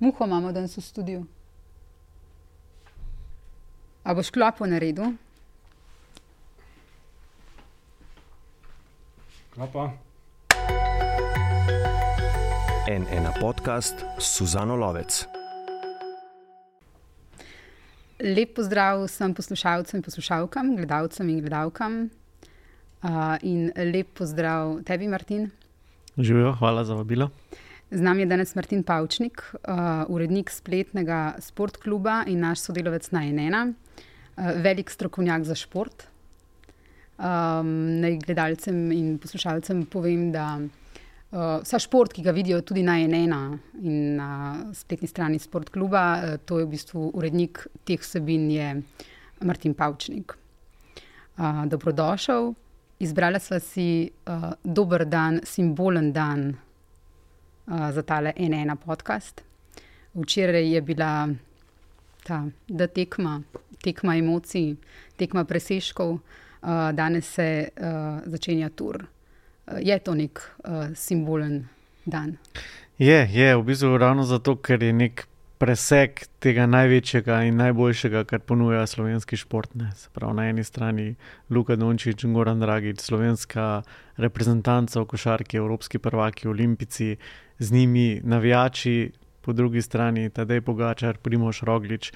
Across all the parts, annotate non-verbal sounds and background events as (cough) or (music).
Muho imamo danes v studiu. A boš klopo naredil? Klopa. En ena podcast Suzano Lovec. Lep pozdrav vsem poslušalcem in poslušalkam, gledalcem in gledalkam. Uh, in lep pozdrav tebi, Martin. Živijo, hvala za vabilo. Z nami je danes Martin Pavčnik, uh, urednik spletnega sportkluba in naš sodelavec na Enena, uh, velik strokovnjak za šport. Um, naj gledalcem in poslušalcem povem, da uh, vsa šport, ki ga vidijo tudi na Enena in na spletni strani sportkluba, uh, to je v bistvu urednik teh vsebin, je Martin Pavčnik. Uh, dobrodošel. Izbrala sva si uh, dober dan, simbolen dan uh, za tale ena podcast. Včeraj je bila ta tekma, tekma emocij, tekma presežkov, uh, danes se uh, začenja tur. Uh, je to nek uh, simbolen dan? Je, je v bistvu ravno zato, ker je nek preseg tega največjega in najboljšega, kar ponuja slovenski šport. Prav, na eni strani Luka Dončić Goran Dragič, slovenska reprezentanca v košarki, evropski prvaki, olimpici, z njimi navijači. Po drugi strani Tadej Pogačar, Primoš Roglič,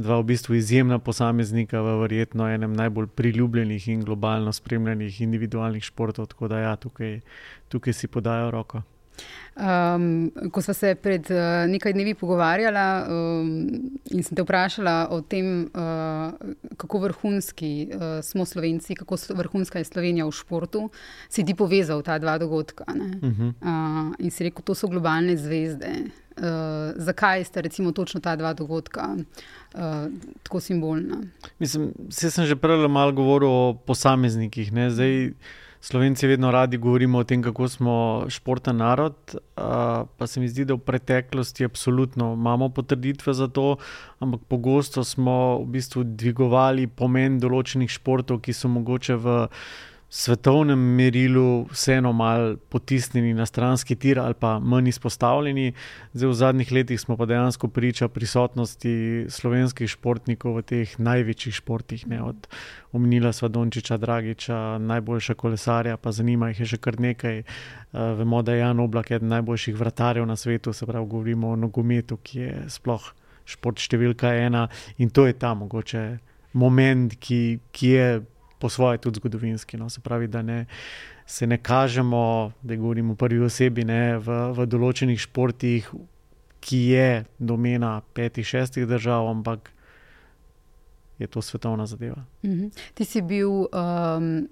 dva v bistvu izjemna posameznika v verjetno enem najbolj priljubljenih in globalno spremljenih individualnih športov, tako da ja, tukaj, tukaj si podajo roko. Um, ko smo se pred uh, nekaj dnevi pogovarjali um, in sem te vprašala o tem, uh, kako vrhunski uh, smo Slovenci, kako vrhunska je Slovenija v športu, si ti povezal ta dva dogodka. Uh -huh. uh, in si rekel, to so globalne zvezde. Uh, zakaj sta recimo točno ta dva dogodka uh, tako simbolna? Mislim, sem že prej malo govoril o posameznikih. Ne? Zdaj. Slovenci vedno radi govorimo o tem, kako smo športen narod, pa se mi zdi, da v preteklosti absolutno imamo potrditve za to, ampak pogosto smo v bistvu dvigovali pomen določenih športov, ki so mogoče v svetovnem merilu vseeno malo potisnjeni na stranski tir ali pa manj izpostavljeni. Zdaj, v zadnjih letih smo pa dejansko priča prisotnosti slovenskih športnikov v teh največjih športih, ne, od Omnila Svadončiča, Dragiča, najboljša kolesarja, pa zanima jih je že kar nekaj. Uh, vemo, da je Jan Oblak eden najboljših vratarjev na svetu, se pravi, govorimo o nogometu, ki je sploh šport številka ena in to je ta mogoče moment, ki, ki je po svoje tudi zgodovinski. No? Se pravi, da ne, se ne kažemo, da govorimo v prvi osebi ne, v, v določenih športih, ki je domena petih, šestih držav, ampak je to svetovna zadeva. Uh mhm. -huh. Ti si bil um,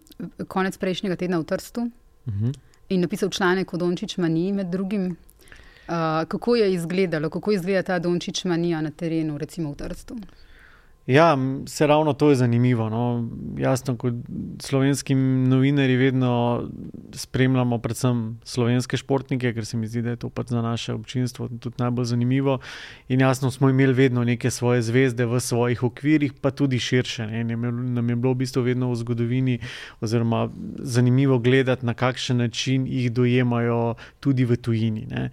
konec prejšnjega tedna v Trstu uh mhm. -huh. in napisal članek o Dončić Maniji med drugim. Uh, kako je izgledalo, kako izgleda ta Dončić Manija na terenu, recimo v Trstu? Ja, se ravno to je zanimivo. No. Jasno, kot slovenski novinari vedno spremljamo, predvsem slovenske športnike, ker se mi zdi, da je to pač za naše občinstvo tudi najbolj zanimivo. In jasno, smo imeli vedno neke svoje zvezde v svojih okvirih, pa tudi širše. Ne. Nam je bilo v bistvu vedno v zgodovini, oziroma zanimivo gledati, na kakšen način jih dojemajo tudi v tujini. Ne.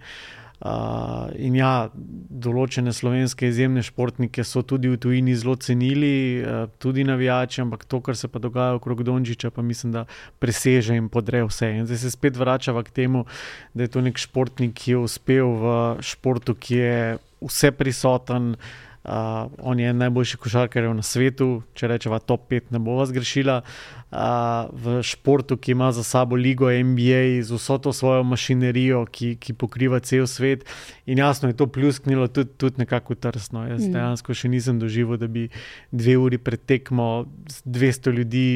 Uh, in ja, določene slovenske izjemne športnike so tudi v tujini zelo cenili, uh, tudi navijači, ampak to, kar se pa dogaja okrog Dončiča, pa mislim, da preseže in podre vse. In zdaj se spet vračava k temu, da je to nek športnik, ki je uspel v športu, ki je vse prisoten. Uh, on je najboljši košarkar na svetu, če rečemo, top 5, ne bo vas grešila. Uh, v športu, ki ima za sabo ligo NBA, z vso to svojo mašinerijo, ki, ki pokriva cel svet. In jasno je to plusknilo tudi, tudi nekako trsno. Jaz mm. dejansko še nisem doživel, da bi dve uri pred tekmo 200 ljudi,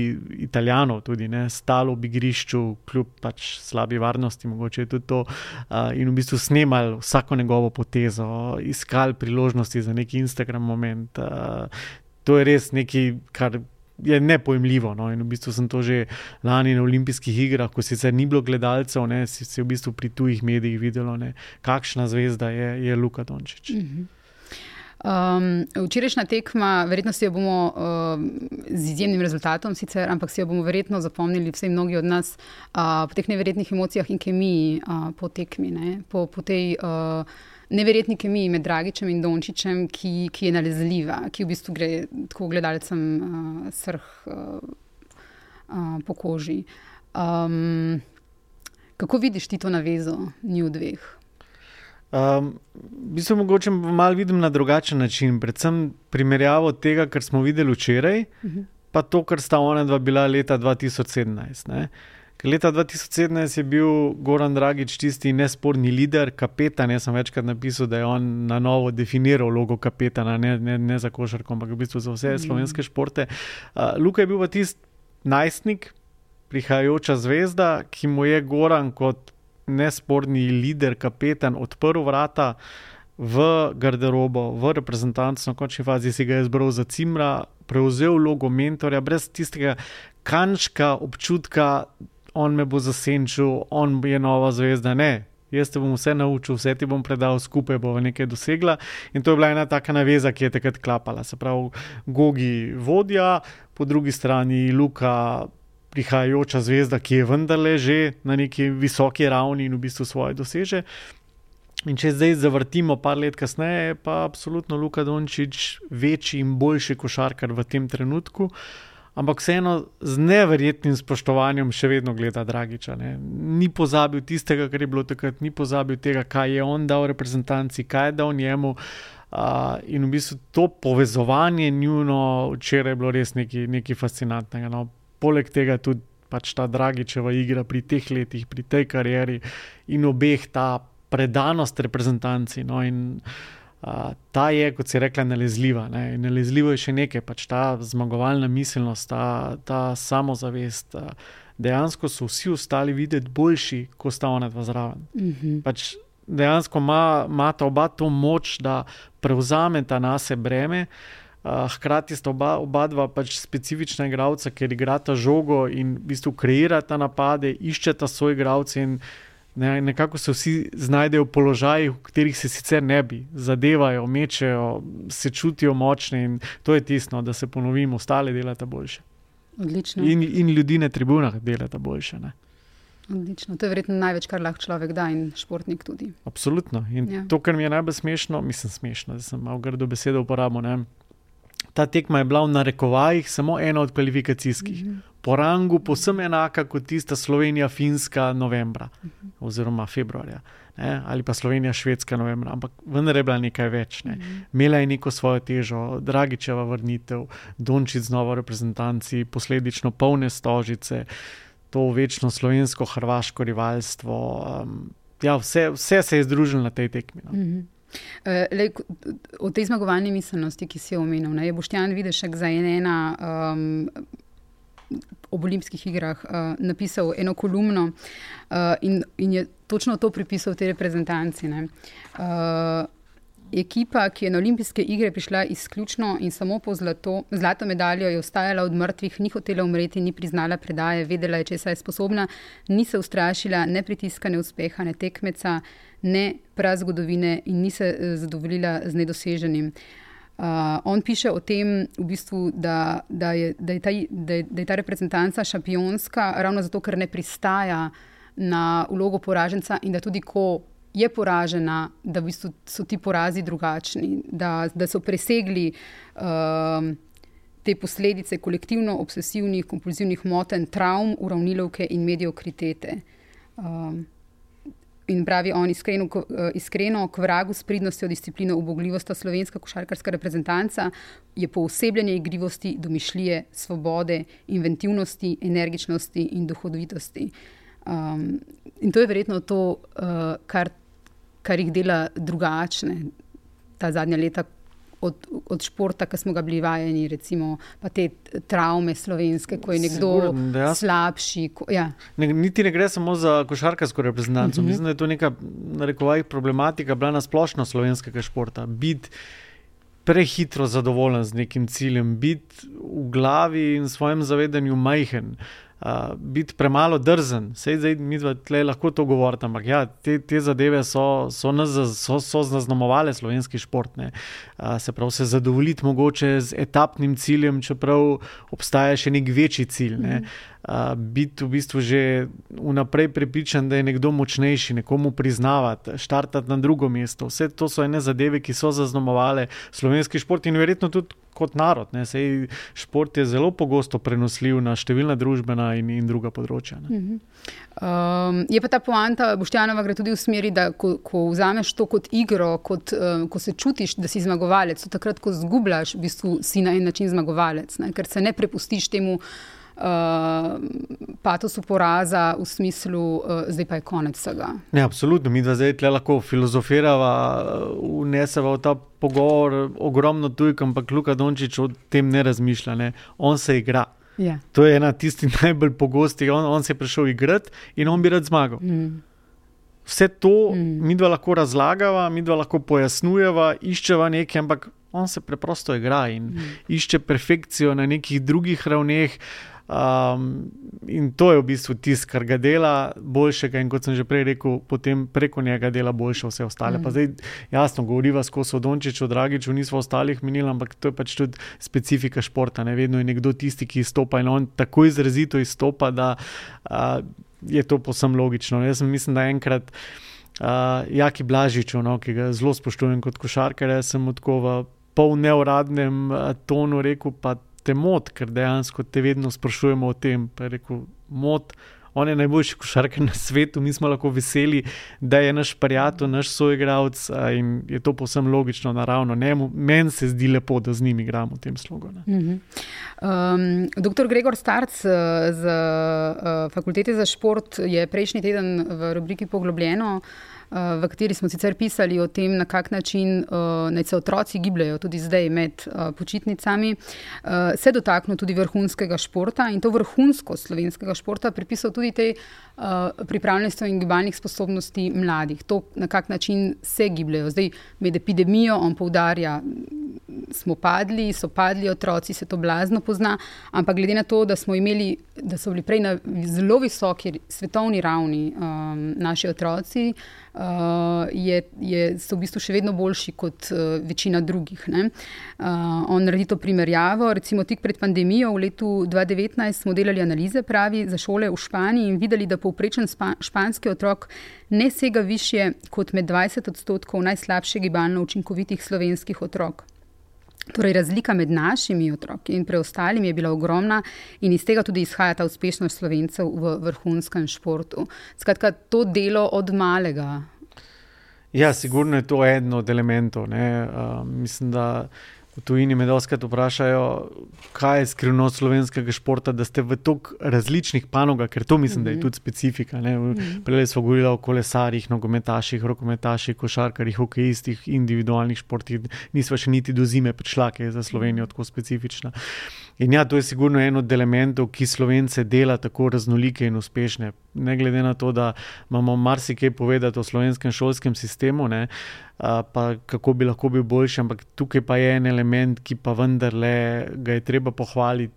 italijanov, tudi ne, stalo v igrišču, kljub pač slabi varnosti, mogoče je tudi to. Uh, in v bistvu snemali vsako njegovo potezo, iskali priložnosti za neki Instagram. Instagram moment. Uh, to je res nekaj, kar je nepojemljivo. No? In v bistvu sem to že lani na olimpijskih igrah, ko sicer ni bilo gledalcev, ne, si se v bistvu pri tujih medijih videlo, ne, kakšna zvezda je, je Luka Dončić. Mm -hmm. Um, včerajšnja tekma, verjetno si jo bomo uh, z izjemnim rezultatom, sicer, ampak si jo bomo verjetno zapomnili, vsej mnogi od nas, uh, po teh neverjetnih emocijah in kemiji uh, po tekmi, ne, po, po tej uh, neverjetni kemiji med Dragičem in Dončičem, ki, ki je nalezljiva, ki v bistvu gre tako gledalcem uh, srh uh, uh, po koži. Um, kako vidiš ti to navezo, ni v dveh? Um, v bistvu mogoče malo vidim na drugačen način, predvsem primerjavo tega, kar smo videli včeraj, uh -huh. pa to, kar sta ona dva bila leta 2017. Ne? Leta 2017 je bil Goran Dragič tisti nesporni voditelj, kapetan. Jaz sem večkrat napisal, da je on na novo definiral vlogo kapetana, ne, ne, ne za košarko, ampak v bistvu za vse mm. slovenske športe. Uh, Luka je bil pa tisti najstnik, prihajajoča zvezda, ki mu je Goran kot nesporni voditelj, kapetan, odprl vrata v garderobo, v reprezentanco, na končni fazi si ga je zbral za cimra, prevzel vlogo mentorja, brez tistega kančka občutka on me bo zasenčil, on je nova zvezda. Ne, jaz te bom vse naučil, vse ti bom predal, skupaj bo nekaj dosegla. In to je bila ena taka naveza, ki je takrat klapala. Se pravi, Gogi vodja, po drugi strani Luka. Prihajajoča zvezda, ki je vendarle že na neki visoki ravni in v bistvu svoje doseže. In če zdaj zavrtimo par let kasneje, je pa absolutno Luka Dončić večji in boljši košarkar v tem trenutku. Uh, ampak vseeno z neverjetnim spoštovanjem še vedno gleda Dragiča. Ne. Ni pozabil tistega, kar je bilo takrat, ni pozabil tega, kaj je on dal reprezentanci, kaj je dal njemu. Uh, in v bistvu to povezovanje njuno včeraj je bilo res nekaj fascinantnega. No. Poleg tega tudi pač ta Dragičeva igra pri teh letih, pri tej karieri in obeh ta predanost reprezentanci. No. In, uh, ta je, kot si rekla, nalezljiva. Ne? Nalezljivo je še nekaj, pač ta zmagovalna miselnost, ta, ta samozavest. A, dejansko so vsi ostali videti boljši, kot sta ona dva zraven. Mm -hmm. pač dejansko ima, ta oba to moč, da prevzameta na sebe breme. Uh, hkrati sta oba, oba dva pač specifična igralca, ker igrata žogo in v bistvu kreirata napade, iščeta svoje igralce. Ne, nekako se vsi znajdejo v položajih, v katerih se sicer ne bi, zadevajo, mečejo, se čutijo močni in to je tisto, da se ponovimo, ostale delate boljše. Odlično. In, in ljudi na tribunah delate boljše. Ne. Odlično. To je verjetno največ, kar lahko človek da in športnik tudi. Absolutno. In ja. to, kar mi je najbolj smešno, mislim smešno, da sem malo grdo besedo uporabil. Ta tekma je bila v narekovajih samo ena od kvalifikacijskih. Mm -hmm po rangu posebno enaka kot tista Slovenija, Finska, novembra mhm. oziroma februarja. Ne, ali pa Slovenija, Švedska, novembra, ampak vendar je bila nekaj več. Ne. Mhm. Imela je neko svojo težo, Dragičeva vrnitev, Dončić z novo reprezentanci, posledično polne stožice, to večno slovensko-hrvaško rivalstvo. Um, ja, vse, vse se je združilo na tej tekmi. No. Mhm. Uh, lej, o tej zmagovalni miselnosti, ki si jo omenil, je Boštjan Videšek za ena um, ob olimpijskih igrah uh, napisal eno kolumno uh, in, in je točno to pripisal tej reprezentanci. Uh, ekipa, ki je na olimpijske igre prišla izključno in samo po zlato, zlato medaljo, je ostajala od mrtvih, ni hotela umreti, ni priznala predaje, vedela je, če je sposobna, ni se ustrašila ne pritiska, ne uspeha, ne tekmeca, ne prazgodovine in ni se zadovoljila z nedoseženim. Uh, on piše o tem, v bistvu, da, da, je, da, je ta, da, je, da je ta reprezentanca šampionska, ravno zato, ker ne pristaja na vlogo poraženca in da tudi ko je poražena, da v bistvu so ti porazi drugačni, da, da so presegli uh, te posledice kolektivno-obsesivnih, kompulzivnih motenj, travm, uravnilovke in mediokritete. Uh, in pravi on iskreno, eh, iskreno k vragu s pridnostjo, disciplino, ubogljivosti slovenska košarkarska reprezentanca je poosebljanje igrivosti, domišljije, svobode, inventivnosti, energičnosti in dohodovitosti. Um, in to je verjetno to, uh, kar, kar jih dela drugačne ta zadnja leta, od, od športa, ki smo ga bili vajeni, recimo, pa te travme slovenske, ko je nekdo Sigur, slabši. Ko, ja. ne, niti ne gre samo za košarkarsko reprezentanco. Uh mhm. -huh. Mislim, da je to neka rekovaj, problematika, bila na splošno slovenskega športa. Biti prehitro zadovoljen z nekim ciljem, biti v glavi in svojem zavedanju majhen. uh, biti premalo drzen. Sej zdaj mi tle lahko to govorimo, ampak ja, te, te zadeve so, so, so, so zaznamovale slovenski šport. Uh, se pravi, se zadovoljiti mogoče z etapnim ciljem, čeprav obstaja še nek večji cilj. Ne. Uh, biti v bistvu že vnaprej prepričan, da je nekdo močnejši, nekomu priznavati, štartati na drugo mesto. Vse to so ene zadeve, ki so zaznamovale slovenski šport in verjetno tudi kot narod. Sej, šport je zelo pogosto prenosljiv na številna družbena in, in druga področja. Um, je pa ta poanta, Boštjanova, gre tudi v smeri, da ko, ko vzameš to kot igro, kot, um, ko se čutiš, da si zmagovalec, takrat, ko zgubljaš, v bistvu si na en način zmagovalec, ne? ker se ne prepustiš temu uh, patosu poraza v smislu, uh, zdaj pa je konec vsega. Ne, absolutno, mi dva zdaj lahko filozofirava, vneseva v ta pogovor ogromno tujk, ampak Luka Dončić o tem ne razmišlja, ne? on se igra. Ja. To je ena tistih (laughs) najbolj pogostih. On, on se je prišel igrati in on bi rad zmagal. Mm. Vse to mm. mi dva lahko razlagava, mi dva lahko pojasnjujeva, iščeva nekaj, ampak on se preprosto igra in mm. išče perfekcijo na nekih drugih ravneh. Um, in to je v bistvu tisto, kar ga dela boljšega, in kot sem že prej rekel, potem preko njega dela boljše vse ostale. Mm. Pa zdaj, jasno, govoriva skozi Dončič, o Dragiču, nismo ostalih menili, ampak to je pač tudi specifika športa. Ne? Vedno je nekdo tisti, ki izstopa in on tako izrazito izstopa, da uh, je to posem logično. Jaz mislim, da enkrat. Uh, Jaki Blažič, no, ki ga zelo spoštujem kot košarkar, sem tako v pol neuradnem tonu rekel, pa te mot, ker dejansko te vedno sprašujemo o tem. Rekel, mot, on je najboljši košarkar na svetu, mi smo lahko veseli, da je naš prijatelj, naš soigralec in je to povsem logično, naravno. Meni se zdi lepo, da z njimi igramo v tem slogu. Uh -huh. um, doktor Gregor Starc z uh, Fakultete za šport je prejšnji teden v rubriki Poglobljeno v kateri smo sicer pisali o tem, na kak način uh, naj se otroci gibljajo tudi zdaj med uh, počitnicami, se dotaknil tudi vrhunskega športa in to vrhunsko slovenskega športa pripisal tudi tej uh, pripravljenosti in gibalnih sposobnosti mladih. To, na kak način se gibljajo. Zdaj, med epidemijo, on poudarja, smo padli, so padli otroci, se to blazno pozna, ampak glede na to, da smo imeli, da so bili prej na zelo visoki svetovni ravni um, naši otroci, uh, je, je, so v bistvu še vedno boljši kot uh, večina drugih. Uh, on naredi to primerjavo. Recimo, tik pred pandemijo v letu 2019 smo delali analize pravi za šole v Španiji in videli, da povprečen španski otrok ne sega više kot med 20 odstotkov najslabše gibalno učinkovitih slovenskih otrok. Torej, razlika med našimi otroki in preostalimi je bila ogromna, in iz tega tudi izhaja ta uspešnost slovencev v vrhunskem športu. Skratka, to delo od malega. Ja, sigurno je to eden od elementov. Uh, mislim, da v tujini me doskrat vprašajo, kaj je skrivnost slovenskega športa, da ste v toliko različnih panogah, ker to mislim, da je mhm. tudi specifika. Mm -hmm. Prej smo govorili o kolesarjih, nogometaših, rokometaših, košarkarjih, hokejistih, individualnih športih, nismo še niti do zime prišla, ki je za Slovenijo tako specifična. In ja, to je sigurno en od elementov, ki slovence dela tako raznolike in uspešne. Ne glede na to, da imamo marsikaj povedati o slovenskem šolskem sistemu, ne, pa kako bi lahko bil boljši, ampak tukaj pa je en element, ki pa vendarle ga je treba pohvaliti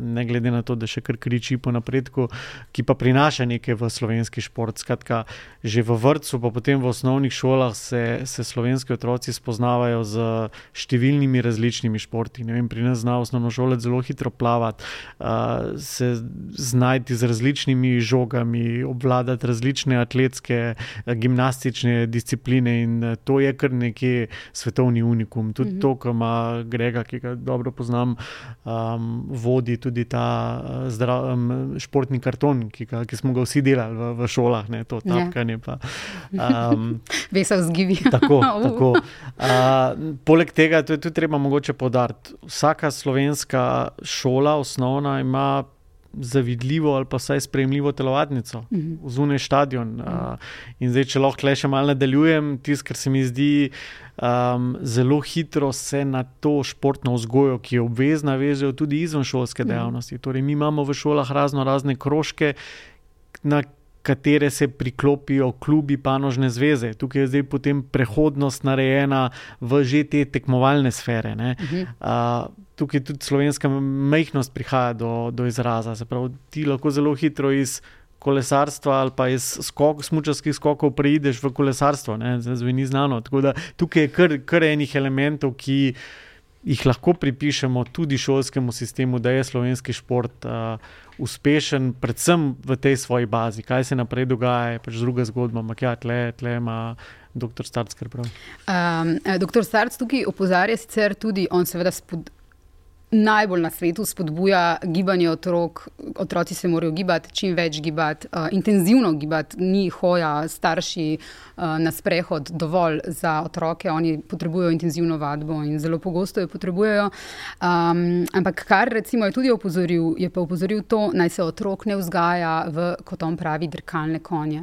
ne glede na to, da še kar kriči po napredku, ki pa prinaša nekaj v slovenski šport. Skratka, že v vrtu, pa potem v osnovnih šolah se, se slovenski otroci spoznavajo z številnimi različnimi športi. Vem, pri nas zna osnovno šole zelo hitro plavati, se znajti z različnimi žogami, obvladati različne atletske, gimnastične discipline in to je kar neki svetovni unikum. Tudi mm -hmm. to, kar ima Grega, ki ga dobro poznam. Um, vodi tudi ta uh, zdrav, um, športni karton, ki, ga, ki smo ga vsi delali v, v šolah, ne to ja. tapkanje. Um, (laughs) Vesel zgibi. (laughs) tako, (laughs) tako. Uh, poleg tega, to je tudi treba mogoče podariti. Vsaka slovenska šola, osnovna, ima. Zavidljivo ali pa vsaj sprejemljivo telovadnico, uh mhm. -huh. zunaj stadion. Uh, in zdaj, če lahko le še malo nadaljujem, tisto, kar se mi zdi uh, um, zelo hitro se na to športno vzgojo, ki je obvezna, vežejo tudi izven šolske mhm. dejavnosti. Torej, mi imamo v šolah razno razne krožke, na katere se priklopijo klubi panožne zveze. Tukaj je zdaj potem prehodnost narejena v že te tekmovalne sfere. Uh -huh. uh, tukaj tudi slovenska majhnost prihaja do, do izraza. Se pravi, ti lahko zelo hitro iz kolesarstva ali pa iz skok, smučarskih skokov preideš v kolesarstvo, zdaj ni znano. Tako da tukaj je kar, kar enih elementov, ki jih lahko pripišemo tudi šolskemu sistemu, da je slovenski šport uh, uspešen, predvsem v tej svoji bazi. Kaj se naprej dogaja, je pač druga zgodba, ampak ja, tle, tle ima. Doktor Starc, kar pravi. Um, doktor Starc tukaj opozarja sicer tudi, on seveda spod, najbolj na svetu spodbuja gibanje otrok. Otroci se morajo gibati, čim več gibati, uh, intenzivno gibati, ni hoja starši uh, na sprehod dovolj za otroke, oni potrebujejo intenzivno vadbo in zelo pogosto jo potrebujejo. Um, ampak kar recimo je tudi opozoril, je pa opozoril to, naj se otrok ne vzgaja v, kot on pravi, drkalne konje.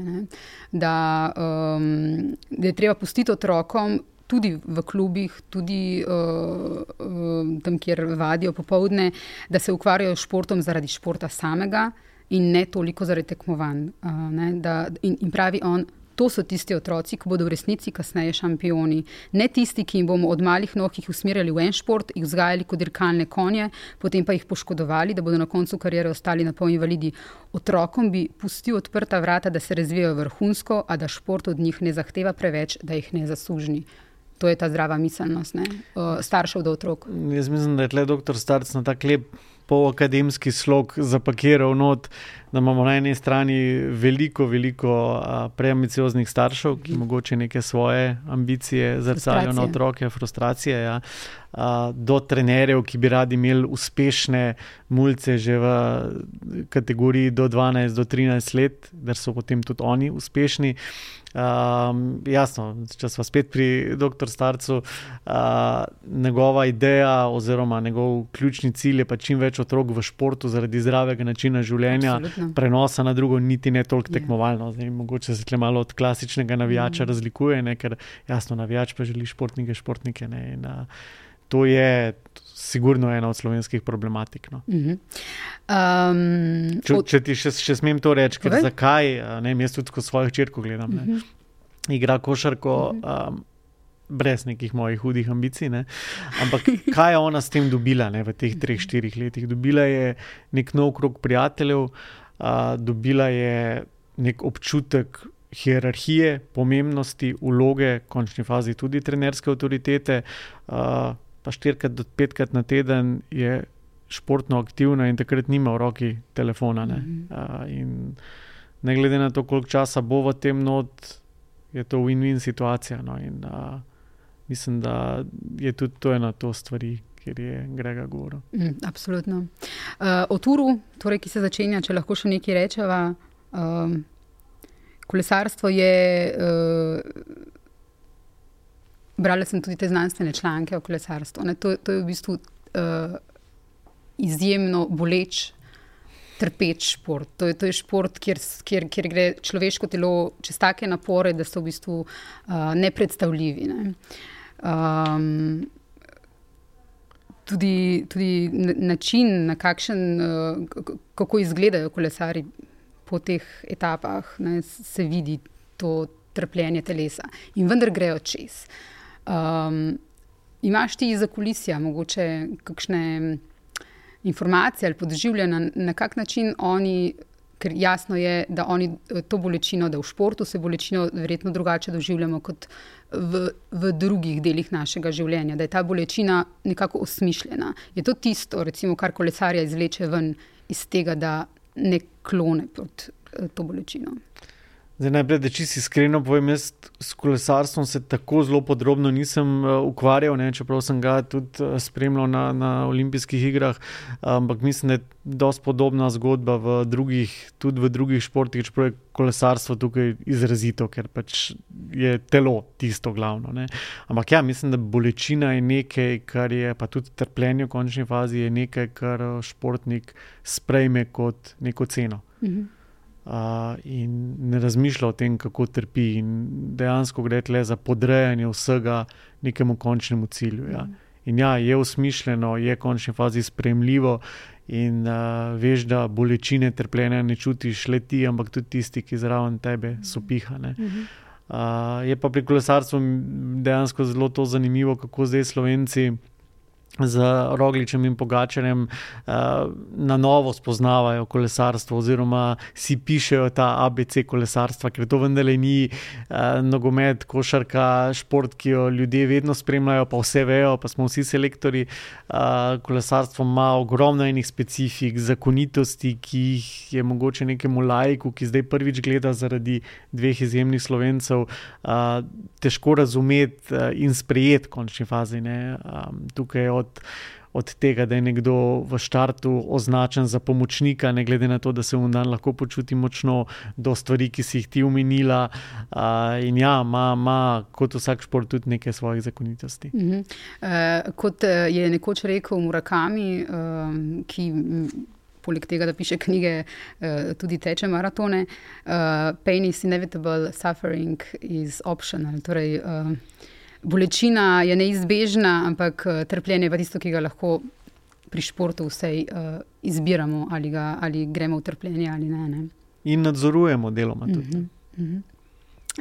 Da, um, da je treba pustiti otrokom tudi v klubih, tudi uh, tam, kjer vadijo popovdne, da se ukvarjajo s športom zaradi športa samega in ne toliko zaradi tekmovanj. Uh, da, in, in pravi on. To so tisti otroci, ki bodo v resnici kasneje šampioni. Ne tisti, ki jim bomo od malih nog usmerjali v en šport, jih vzgajali kot dirkalne konje, potem pa jih poškodovali, da bodo na koncu karijere ostali na pol invalidi. Otrokom bi pustil odprta vrata, da se razvijajo vrhunsko, a da šport od njih ne zahteva preveč, da jih ne zaslužni. To je ta zdrava miselnost ne? staršev do otrok. Jaz mislim, da je tle doktor Starc na tak lep polakademski slog zapakiral not, da imamo na eni strani veliko, veliko preambicioznih staršev, ki mogoče neke svoje ambicije zrcalijo na otroke, frustracije. Ja. Do trenerjev, ki bi radi imeli uspešne mulce, že v kategoriji do 12, do 13 let, da so potem tudi oni uspešni. Um, jasno, če smo spet pri dr. Starcu, uh, njegova ideja oziroma njegov ključni cilj je pa čim več otrok v športu zaradi zdravega načina življenja, Absolutno. prenosa na drugo, niti ne toliko ja. tekmovalno. Zdaj, mogoče se tle malo od klasičnega navijača mm. razlikuje, ne? ker jasno, navijač pa želi športnike, športnike. Ne? In, uh, to je sigurno ena od slovenskih problematik. No. Uh -huh. um, če, če ti še, še smem to reči, ker zakaj, ne, jaz tudi ko svojo črko gledam, uh -huh. igra košarko. Uh -huh. um, Brez nekih mojih hudih ambicij. Ne? Ampak kaj je ona s tem dobila ne, v teh treh, štirih letih? Dobila je nek nov krog prijateljev, a, dobila je nek občutek hierarhije, pomembnosti, vloge, v končni fazi tudi trenerske avtoritete. A, pa štirikrat do petkrat na teden je športno aktivna in takrat nima v roki telefona. Ne, uh, ne glede na to, koliko časa bo v tem not, je to win-win situacija. No, in, uh, mislim, da je tudi to ena od stvari. Ker je Grega govoril. Mm, absolutno. Uh, o turu, torej, ki se začenja, če lahko še nekaj rečeva. Um, kolesarstvo je uh, Brala sem tudi te znanstvene članke o kolesarstvu. To, to je v bistvu uh, izjemno boleč, trpeč šport. To je, to je šport, kjer, kjer, kjer gre človeško telo čez take napore, da so v bistvu uh, nepredstavljivi. Ne. Um, tudi, tudi način, na kakšen, uh, kako izgledajo kolesari po teh etapah, ne, se vidi to trpljenje telesa. In vendar grejo čez. Um, imaš ti za kulisija, mogoče kakšne informacije ali podživljanja, na kak način oni, ker jasno je, da oni to bolečino, da v športu se bolečino verjetno drugače doživljamo kot v, v drugih delih našega življenja, da je ta bolečina nekako osmišljena. Je to tisto, recimo, kar kolesarja izvleče ven iz tega, da ne klone pod eh, to bolečino. Zdaj, najprej, da čisto iskreno povem, jaz s kolesarstvom se tako zelo podrobno nisem uh, ukvarjal, ne, čeprav sem ga tudi uh, spremljal na, na olimpijskih igrah. Ampak mislim, da je dosti podobna zgodba v drugih, tudi v drugih športih, čeprav je kolesarstvo tukaj izrazito, ker pač je telo tisto glavno. Ne. Ampak ja, mislim, da bolečina je nekaj, kar je pa tudi trpljenje v končni fazi, je nekaj, kar športnik sprejme kot neko ceno. Mhm uh, in ne razmišlja o tem, kako trpi. In dejansko gre le za podrejanje vsega nekemu končnemu cilju. Ja. In ja, je usmišljeno, je v končni fazi sprejemljivo. In uh, veš, da bolečine, trpljenja ne čutiš le ti, ampak tudi tisti, ki zraven tebe so pihane. Uh, je pa pri kolesarstvu dejansko zelo zanimivo, kako zdaj Slovenci z Rogličem in Pogačarjem uh, na novo spoznavajo kolesarstvo, oziroma si pišejo ta ABC kolesarstva, ker to vendarle ni uh, nogomet, košarka, šport, ki jo ljudje vedno spremljajo, pa vse vejo, pa smo vsi selektori. Uh, kolesarstvo ima ogromno enih specifik, zakonitosti, ki jih je mogoče nekemu laiku, ki zdaj prvič gleda zaradi dveh izjemnih slovencev, uh, težko razumeti uh, in sprejeti v končni fazi. Um, tukaj je od od tega, da je nekdo v štartu označen za pomočnika, ne glede na to, da se v dan lahko počuti močno, do stvari, ki si jih ti umenila. Uh, in ja, ima kot vsak šport tudi nekaj svojih zakonitosti. Uh -huh. uh, kot je nekoč rekel Murakami, uh, ki. Poleg tega, da piše knjige, tudi teče maratone. Uh, pain is inevitable, suffering is optional. Torej, uh, bolečina je neizbežna, ampak eh, trpljenje je tisto, ki ga lahko pri športu vsej uh, izbiramo, ali, ga, ali gremo v trpljenje ali ne. ne. In nadzorujemo deloma tudi. Uh -huh, uh -huh.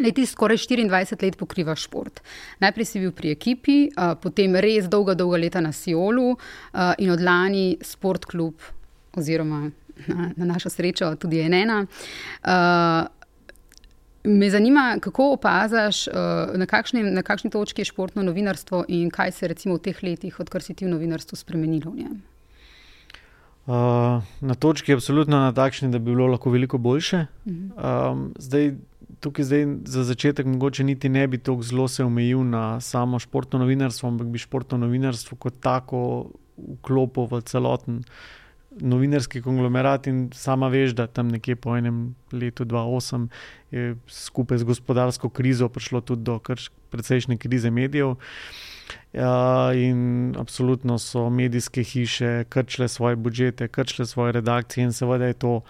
Leti skoraj 24 let pokriva šport. Najprej si bil pri ekipi, uh, potem res dolga, dolga leta na Siolu uh, in od lani Sport Club, oziroma na, na našo srečo tudi Enena. Uh, Me zanima, kako opaziš, eh, na, na kakšni točki je športno novinarstvo in kaj se je v teh letih, odkar si ti v novinarstvu, spremenilo v njem. Uh, na točki je absolutno na takšni, da bi bilo lahko veliko boljše. Uh -huh. um, zdaj, tukaj zdaj za začetek mogoče niti ne bi tako zelo se omejil na samo športno novinarstvo, ampak bi športno novinarstvo kot tako vklopil v celoten novinarski konglomerat in sama veš, da tam nekje po enem letu 2008 je skupaj z gospodarsko krizo prišlo tudi do precejšnje krize medijev. Ja, in absolutno so medijske hiše krčile svoje budžete, krčile svoje redakcije, in seveda je to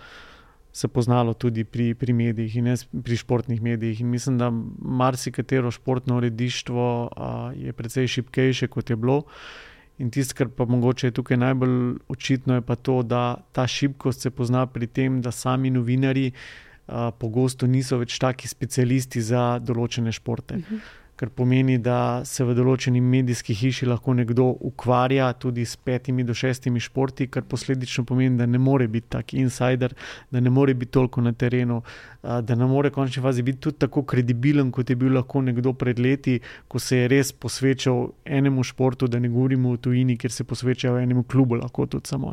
se poznalo tudi pri, pri medijih in ne pri športnih medijih. In mislim, da marsikatero športno uredištvo a, je precej šipkejše, kot je bilo. Uh, In tisto, kar pa mogoče je tukaj najbolj očitno, je pa to, da ta šibkost se pozna pri tem, da sami novinari uh, pogosto niso več taki specialisti za določene športe. Uh mhm. -huh kar pomeni, da se v določeni medijski hiši lahko nekdo ukvarja tudi s petimi do šestimi športi, kar posledično pomeni, da ne more biti tak insider, da ne more biti toliko na terenu, da ne more v končni fazi biti tudi tako kredibilen, kot je bil lahko nekdo pred leti, ko se je res posvečal enemu športu, da ne govorimo o tujini, kjer se posvečajo enemu klubu, lahko tudi samo.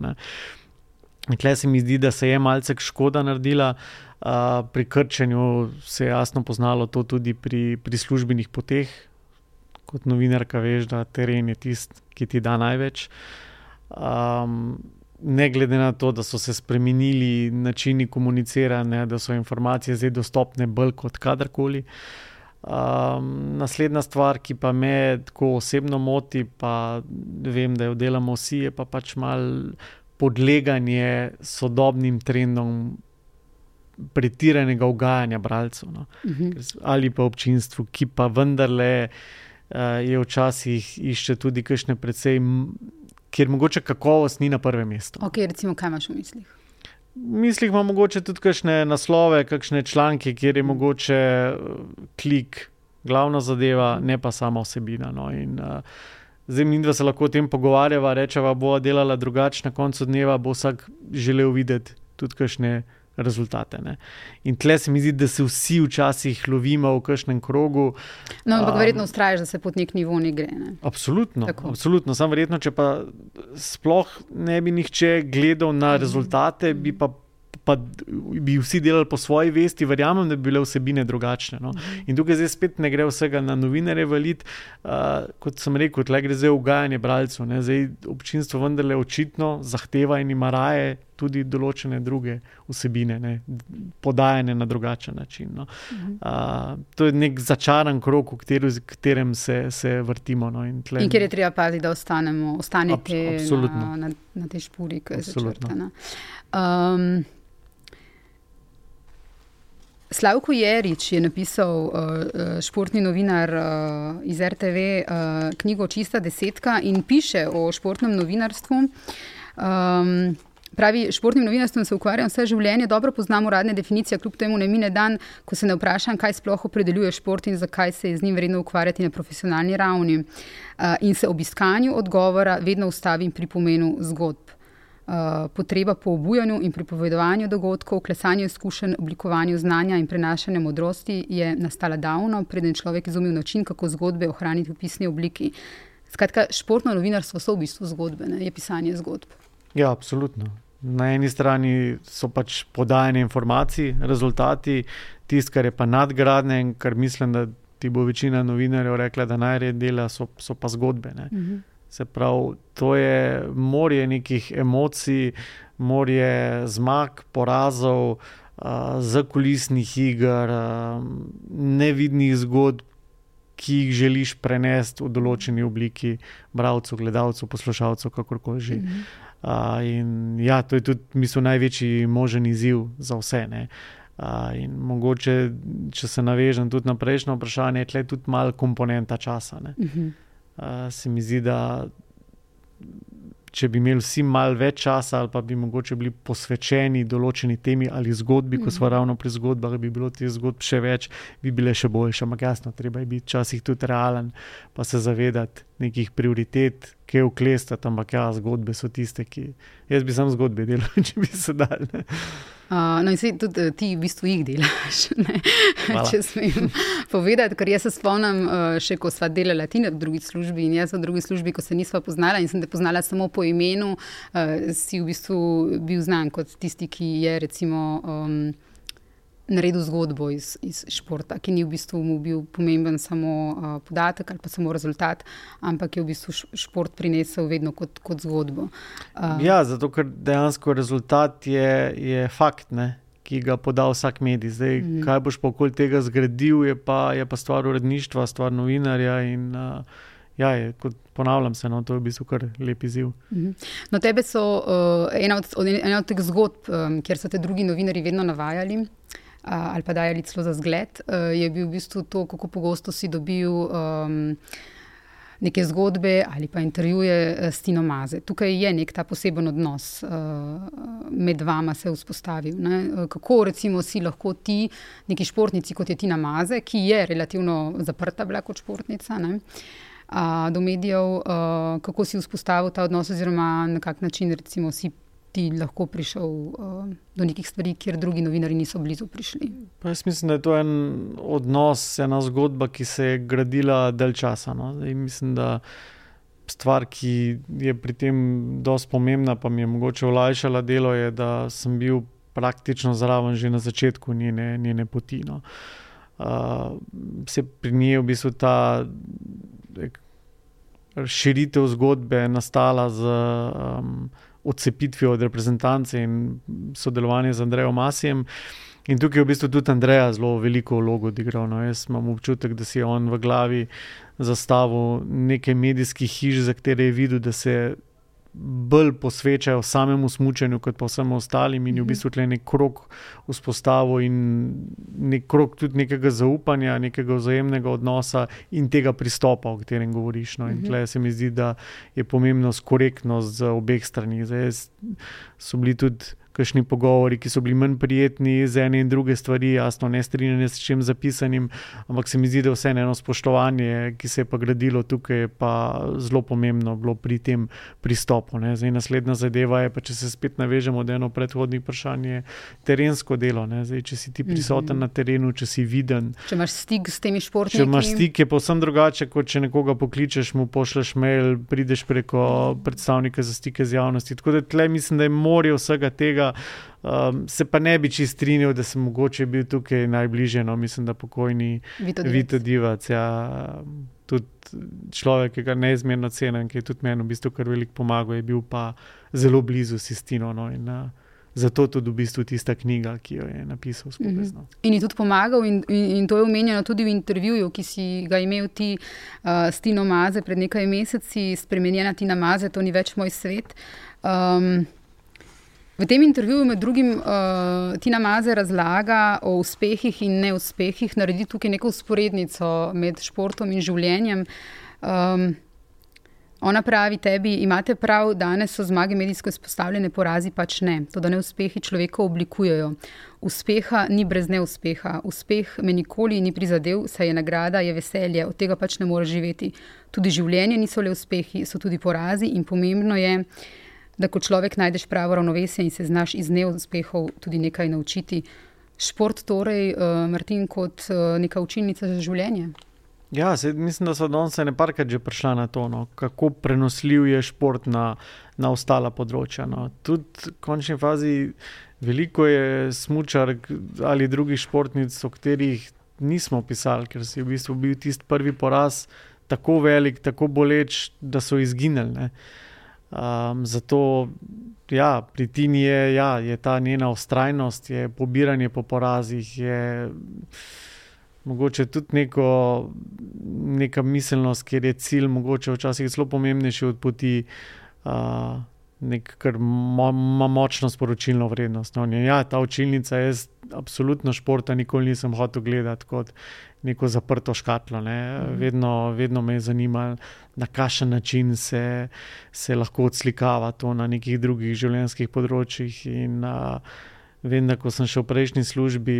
Tukaj se mi zdi, da se je malce škoda naredila. Uh, pri krčenju se je jasno poznalo to tudi pri, pri službenih poteh. Kot novinarka veš, da teren je tisti, ki ti da največ. Um, ne glede na to, da so se spremenili načini komuniciranja, da so informacije zdaj dostopne bolj kot kadarkoli. Um, naslednja stvar, ki pa me tako osebno moti, pa vem, da jo delamo vsi, je pa pač malo podleganje sodobnim trendom, pretiranega ugajanja bralcev no. uh mhm. -huh. ali pa občinstvu, ki pa vendarle uh, je včasih išče tudi kakšne precej, kjer mogoče kakovost ni na prvem mestu. Ok, recimo, kaj imaš v mislih? V mislih imamo mogoče tudi kakšne naslove, kakšne članke, kjer je mogoče eh, klik, glavna zadeva, ne pa sama osebina. No. In, uh, Zdaj, mi dva se lahko o tem pogovarjava, rečeva, bo delala drugače na koncu dneva, bo vsak želel videti tudi kakšne rezultate. Ne. In tle se mi zdi, da se vsi včasih lovimo v kažem krogu. No, ampak um, verjetno ustraješ, da se pot nek nivo ne gre. Ne? Absolutno. absolutno. Sam verjetno, če pa sploh ne bi nihče gledal na rezultate, bi pa. Pa bi vsi delali po svoji vesti, verjamem, da bi bile vsebine drugačne. No? Mhm. In tukaj zdaj spet ne gre vsega na novinare valiti, uh, kot sem rekel, tle gre za ugajanje bralcev. Zdaj občinstvo vendarle očitno zahteva in ima raje tudi določene druge vsebine, ne, podajene na drugačen način. No. Uh, to je nek začaran krok, v kateri, katerem se, se vrtimo. No, in, tle... in kjer je treba paziti, da ostanemo, ostanete Ab, na, na, na tej špuri, ki je začrtana. Um, Slavko Jerič je napisal, uh, športni novinar uh, iz RTV, uh, knjigo Čista desetka in piše o športnem novinarstvu. Um, Pravi, športnim novinarstvom se ukvarjam vse življenje, dobro poznam uradne definicije, kljub temu ne mine dan, ko se ne vprašam, kaj sploh opredeljuje šport in zakaj se je z njim vredno ukvarjati na profesionalni ravni. Uh, in se ob iskanju odgovora vedno ustavim pri pomenu zgodb. Uh, potreba po obujanju in pripovedovanju dogodkov, klesanju izkušenj, oblikovanju znanja in prenašanju modrosti je nastala davno, preden človek izumil način, kako zgodbe ohraniti v pisni obliki. Skratka, športno novinarstvo so v bistvu zgodbe, ne? je pisanje zgodb. Ja, absolutno. Na eni strani so pač podajene informacije, rezultati, tisto, kar je pa nadgradnje in kar mislim, da ti bo večina novinarjev rekla, da najrej dela, so, so pa zgodbe. Uh Mhm. Se pravi, to je morje nekih emocij, morje zmag, porazov, uh, zakulisnih iger, uh, nevidnih zgodb, ki jih želiš prenesti v določeni obliki, bralcu, gledalcu, poslušalcu, kakorkoli že. Uh -huh. Uh, in ja, to je tudi, mislim, največji možen izziv za vse. Ne? Uh, in mogoče, če se navežem tudi na prejšnjo vprašanje, je tudi malo komponenta časa. Uh -huh. Uh, se mi zdi, da če bi imeli vsi malo več časa, ali pa bi mogoče bili posvečeni določeni temi ali zgodbi, ko smo ravno pri zgodbah, bi bilo teh zgodb še več, bi bile še boljše. Ampak jasno, treba je biti včasih tudi realen, pa se zavedati nekih prioritet, ki je vklestati. Ampak ja, zgodbe so tiste, ki jaz bi sam zgodbe delal, (laughs) če bi se dal. Uh, no, in se tudi uh, ti v bistvu jih delaš, (laughs) če smem (laughs) povedati. Ker jaz se spomnim, uh, še ko sva delala ti v drugi službi in jaz v drugi službi, ko se nisva poznala in sem te poznala samo po imenu, uh, si v bistvu bil znan kot tisti, ki je recimo. Um, Naredil zgodbo iz, iz športa, ki ni v bistvu mu bil pomemben samo uh, podatek ali pa samo rezultat, ampak je v bistvu šport prinesel vedno kot, kot zgodbo. Uh, ja, zato ker dejansko rezultat je, je fakt, ne, ki ga poda vsak medij. Zdaj, mm. kaj boš pa okoli tega zgradil, je pa, je pa stvar uredništva, stvar novinarja. In, uh, ja, je, kot ponavljam se, no, to je v bistvu kar lep izziv. No, tebe so uh, ena, od, ena od teh zgodb, um, kjer so te drugi novinari vedno navajali ali pa dajali celo za zgled, je bil v bistvu to, kako pogosto si dobil um, neke zgodbe ali pa intervjuje s Tino Maze. Tukaj je nek ta poseben odnos uh, med vama se vzpostavil. Ne? Kako recimo si lahko ti, neki športnici kot je Tina Maze, ki je relativno zaprta bila kot športnica, ne? Uh, do medijev, uh, kako si vzpostavil ta odnos, oziroma na kak način recimo, si ti lahko prišel uh, do nekih stvari, kjer drugi novinari niso blizu prišli. Pa jaz mislim, da je to en odnos, ena zgodba, ki se je gradila del časa. No? Mislim, da stvar, ki je pri tem dosti pomembna, pa mi je mogoče olajšala delo, je, da sem bil praktično zraven že na začetku njene, njene poti. No? Uh, se pri njej v bistvu ta širitev zgodbe nastala z um, odcepitvijo od reprezentance in sodelovanje z Andrejem Masijem. In tukaj je v bistvu tudi Andrej zelo veliko vlogo odigral. No, jaz imam občutek, da si je on v glavi zastavil nekaj medijskih hiš, za katere je videl, da se bolj posvečajo samemu smutku, kot pa vsem ostalim, in je v bistvu tle nek krok vzpostavil in nek krok tudi nekega zaupanja, nekega vzajemnega odnosa in tega pristopa, o katerem govoriš. No. In tle se mi zdi, da je pomembno korektnost z obeh strani. Zdaj so bili tudi. Kakšni pogovori, ki so bili manj prijetni z ene in druge stvari, jasno, ne strinjanje s čim zapisanim, ampak se mi zdi, da vse eno spoštovanje, ki se je pa gradilo tukaj, je pa zelo pomembno bilo pri tem pristopu. Ne. Zdaj, naslednja zadeva je, pa če se spet navežemo od eno predhodnih vprašanj, je terensko delo. Zdaj, če si ti prisoten mm -hmm. na terenu, če si viden. Če imaš stik s temi športniki. Če imaš stik, je povsem drugače, kot če nekoga pokličeš, mu pošleš mail, prideš preko predstavnika za stike z javnosti. Tako da tle mislim, da je morje vsega tega. Um, se pa ne bi čist strinjal, da sem mogoče bil tukaj najbližje, no, mislim, da pokojni Vito Divac. Ja, tudi človek, ki ga neizmerno cenim, ki je tudi meni v bistvu kar veliko pomagal, je bil pa zelo blizu Sistino. No, in, uh, Zato tudi v bistvu tista knjiga, ki jo je napisal skupaj. Mm -hmm. In je tudi pomagal, in, in, in to je omenjeno tudi v intervjuju, ki si ga imel ti uh, s Tino Maze pred nekaj meseci, spremenjena Tina Maze, to ni več moj svet. Um, V tem intervjuju med drugim uh, Tina Maze razlaga o uspehih in neuspehih, naredi tukaj neko usporednico med športom in življenjem. Um, Ona pravi tebi, imate prav, danes so zmage medijsko izpostavljene, porazi pač ne. To, da neuspehi človeka oblikujejo. Uspeha ni brez neuspeha. Uspeh me nikoli ni prizadel, saj je nagrada, je veselje, od tega pač ne moreš živeti. Tudi življenje niso le uspehi, so tudi porazi in pomembno je, da ko človek najdeš pravo ravnovesje in se znaš iz neuspehov tudi nekaj naučiti. Šport, torej, uh, Martin, kot uh, neka učilnica za življenje. Ja, se, mislim, da so danes ene parkrat že prišla na to, no, kako prenosljiv je šport na, na ostala področja. No. Tudi v končni fazi veliko je smočar ali drugih športnic, o katerih nismo pisali, ker si v bistvu bil tisti prvi poraz tako velik, tako boleč, da so izginili. Um, zato ja, pri Tini je, ja, je ta njena ustrajnost, je pobiranje po porazih. Je, mogoče tudi neko, neka miselnost, kjer je cilj mogoče včasih zelo pomembnejši od poti. Uh, Nek, kar ima mo močno sporočilno vrednost. No, ja, ta učilnica, jaz absolutno športa nikoli nisem hotel gledati kot neko zaprto škatlo. Ne. Mm. Vedno, vedno me je zanimalo, na kakšen način se, se lahko odslikava to na nekih drugih življenjskih področjih. In, uh, Vem, da ko sem še v prejšnji službi,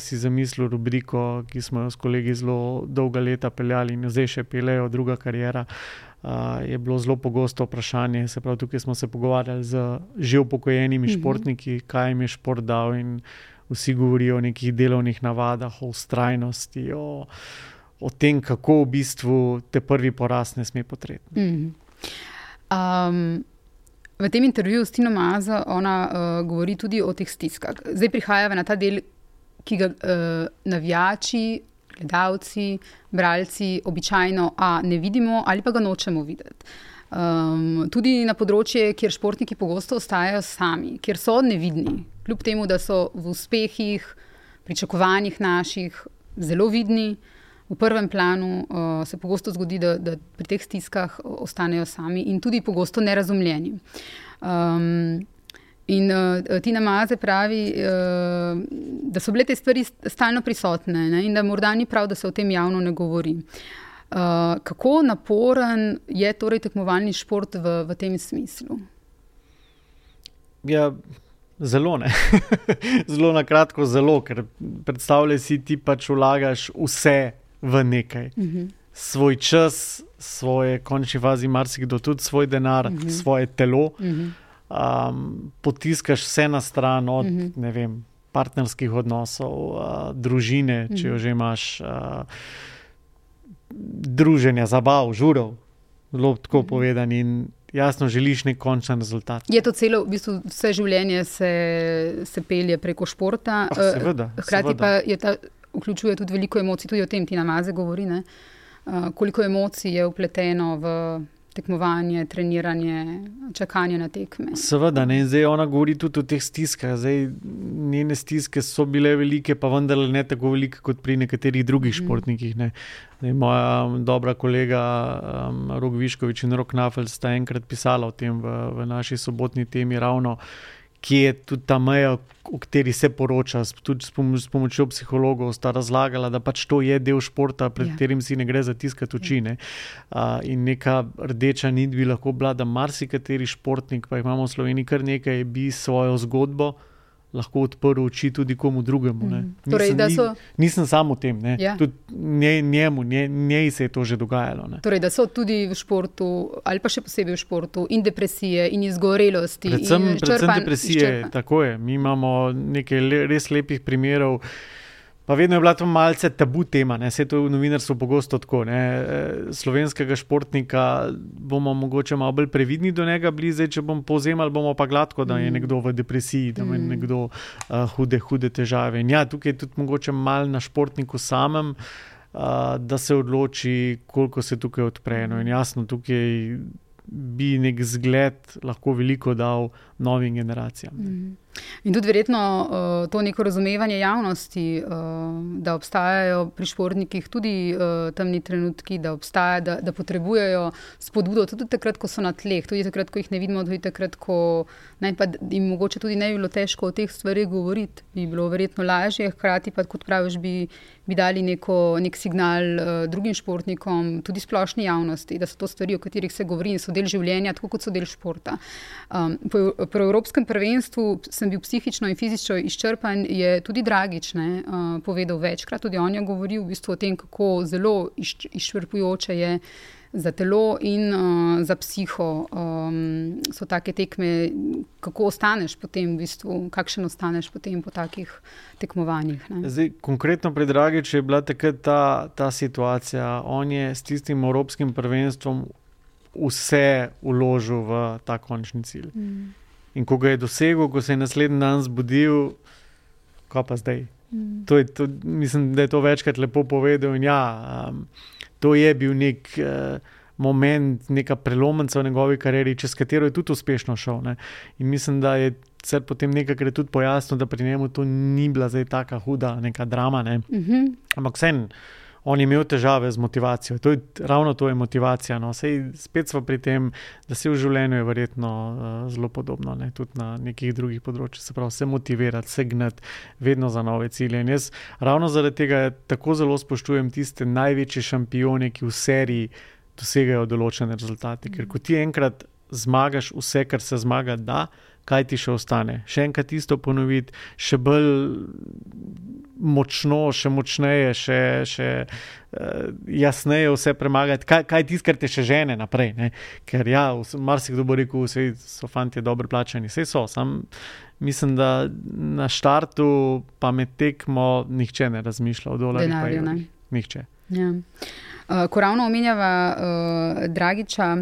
si zamislil rubriko, ki smo jo s kolegi zelo dolga leta peljali in zdaj še pelejo, druga karijera. Uh, je bilo zelo pogosto vprašanje. Se pravi, tukaj smo se pogovarjali z že upokojenimi mhm. športniki, kaj jim je šport dal, in vsi govorijo o nekih delovnih navadah, o ustrajnosti, o, o tem, kako v bistvu te prvi poraz ne sme potreti. Mhm. Um, V tem intervjuju s Tino Mazo ona uh, govori tudi o teh stiskah. Zdaj prihajamo na ta del, ki ga uh, navijači, gledalci, bralci običajno a, ne vidimo ali pa ga nočemo videti. Um, tudi na področje, kjer športniki pogosto ostajajo sami, kjer so nevidni, kljub temu, da so v uspehih, pričakovanjih naših zelo vidni. V prvem planu uh, se pogosto zgodi, da, da pri teh stiskah ostanejo sami in tudi pogosto nerazumljeni. Um, in uh, Tina Maze pravi, uh, da so bile te stvari stalno prisotne ne, in da morda ni prav, da se o tem javno ne govori. Uh, kako naporen je torej tekmovalni šport v, v tem smislu? Ja, zelo ne. (laughs) zelo na kratko, zelo, ker predstavljaj si ti pač vlagaš vse v nekaj. Uh mhm. -huh. Svoj čas, svoje končne fazi, marsikdo tudi svoj denar, uh mhm. -huh. svoje telo. Uh mhm. -huh. Um, potiskaš vse na stran od uh -huh. vem, partnerskih odnosov, uh, družine, če uh -huh. jo že imaš, uh, druženja, zabav, žurov, zelo tako uh -huh. povedan. In jasno, želiš nek končni rezultat. Je to celo, v bistvu vse življenje se, se pelje preko športa. Oh, seveda, Hkrati seveda. pa je ta vključuje tudi veliko emocij, tudi o tem ti namaze govori. Ne? Koliko emocij je upleteno v tekmovanje, treniranje, čakanje na tekme. Seveda, ne? zdaj ona govori tudi o teh stiskah. Zdaj, njene stiske so bile velike, pa vendar ne tako velike kot pri nekaterih drugih mm. športnikih. Zdaj, moja dobra kolega um, Rog Viškovič in Rok Nafel sta enkrat pisala o tem v, v naši sobotni temi ravno kje je tudi ta meja, o kateri se poroča, tudi s, pom s pomočjo psihologov, sta razlagala, da pač to je del športa, pred ja. katerim si ne gre zatiskati oči. Ne? Uh, in neka rdeča nit bi lahko bila, da marsikateri športnik, pa imamo v Sloveniji kar nekaj, bi svojo zgodbo lahko odprl oči tudi komu drugemu. Mm. Torej, nisem, so... nisem samo tem, ja. tudi nje, njemu, nje, njej se je to že dogajalo. Torej, da so tudi v športu, ali pa še posebej v športu, in depresije, in izgorelosti. Predvsem, in predvsem depresije, tako je. Mi imamo nekaj le, res lepih primerov. Pa vedno je bila to malce tabu tema, ne? vse to v novinarstvu pogosto tako. Ne? E, slovenskega športnika bomo mogoče malo bolj previdni do njega, bliže, če bomo povzemali, bomo pa gladko, da je mm. nekdo v depresiji, da ima mm. nekdo uh, hude, hude težave. In ja, tukaj je tudi mogoče malo na športniku samem, uh, da se odloči, koliko se tukaj odpre. No, in jasno, tukaj bi nek zgled lahko veliko dal novim generacijam. Ne? Mm. In tudi verjetno uh, to neko razumevanje javnosti, uh, da obstajajo pri športnikih tudi uh, temni trenutki, da, obstaja, da, da potrebujejo spodbudo tudi takrat, ko so na tleh, tudi takrat, ko jih ne vidimo, tudi takrat, ko pa jim mogoče tudi ne bi bilo težko o teh stvarih govoriti, bi bilo verjetno lažje, hkrati pa, kot praviš, bi, bi dali neko, nek signal uh, drugim športnikom, tudi splošni javnosti, da so to stvari, o katerih se govori in so del življenja, tako kot so del športa. Um, po, po Evropskem prvenstvu sem bil psihično in fizično izčrpan, je tudi Dragič ne, uh, povedal večkrat. Tudi on je govoril v bistvu o tem, kako zelo izčrpujoče je za telo in uh, za psiho. Um, so take tekme, kako ostaneš potem, v bistvu, kakšen ostaneš potem po takih tekmovanjih. Zdaj, konkretno pri Dragiču je bila takrat ta, ta situacija. On je s tistim Evropskim prvenstvom vse uložil v ta končni cilj. Mm. In ko ga je dosegel, ko se je naslednji dan zbudil, ko pa zdaj. Mm. To je, to, mislim, da je to večkrat lepo povedal. Ja, um, to je bil nek uh, moment, neka prelomnica v njegovi karieri, čez katero je tudi uspešno šel. Ne? In mislim, da je potem nekaj tudi pojasnil, da pri njemu to ni bila zdaj tako huda, neka drama. Ne? Mm -hmm. Ampak vseeno on je imel težave z motivacijo. To je, ravno to je motivacija. No. Sej, spet smo pri tem, da se v življenju je verjetno uh, zelo podobno, ne. tudi na nekih drugih področjih. Se pravi, se motivirati, se gnati, vedno za nove cilje. In jaz ravno zaradi tega tako zelo spoštujem tiste največje šampione, ki v seriji dosegajo določene rezultate. Ker ko ti enkrat zmagaš vse, kar se zmaga, da kaj ti še ostane. Še enkrat isto ponoviti, še bolj močno, še močneje, še, še uh, jasneje vse premagati. Kaj, kaj tisto, kar te še žene naprej? Ne? Ker ja, marsikdo bo rekel, da so fanti dobro plačani, vse so. Sam mislim, da na štartu, pa med tekmo, nihče ne razmišlja o dolarjih. Nihče. Ja. Uh, ko ravno omenjava uh, Dragiča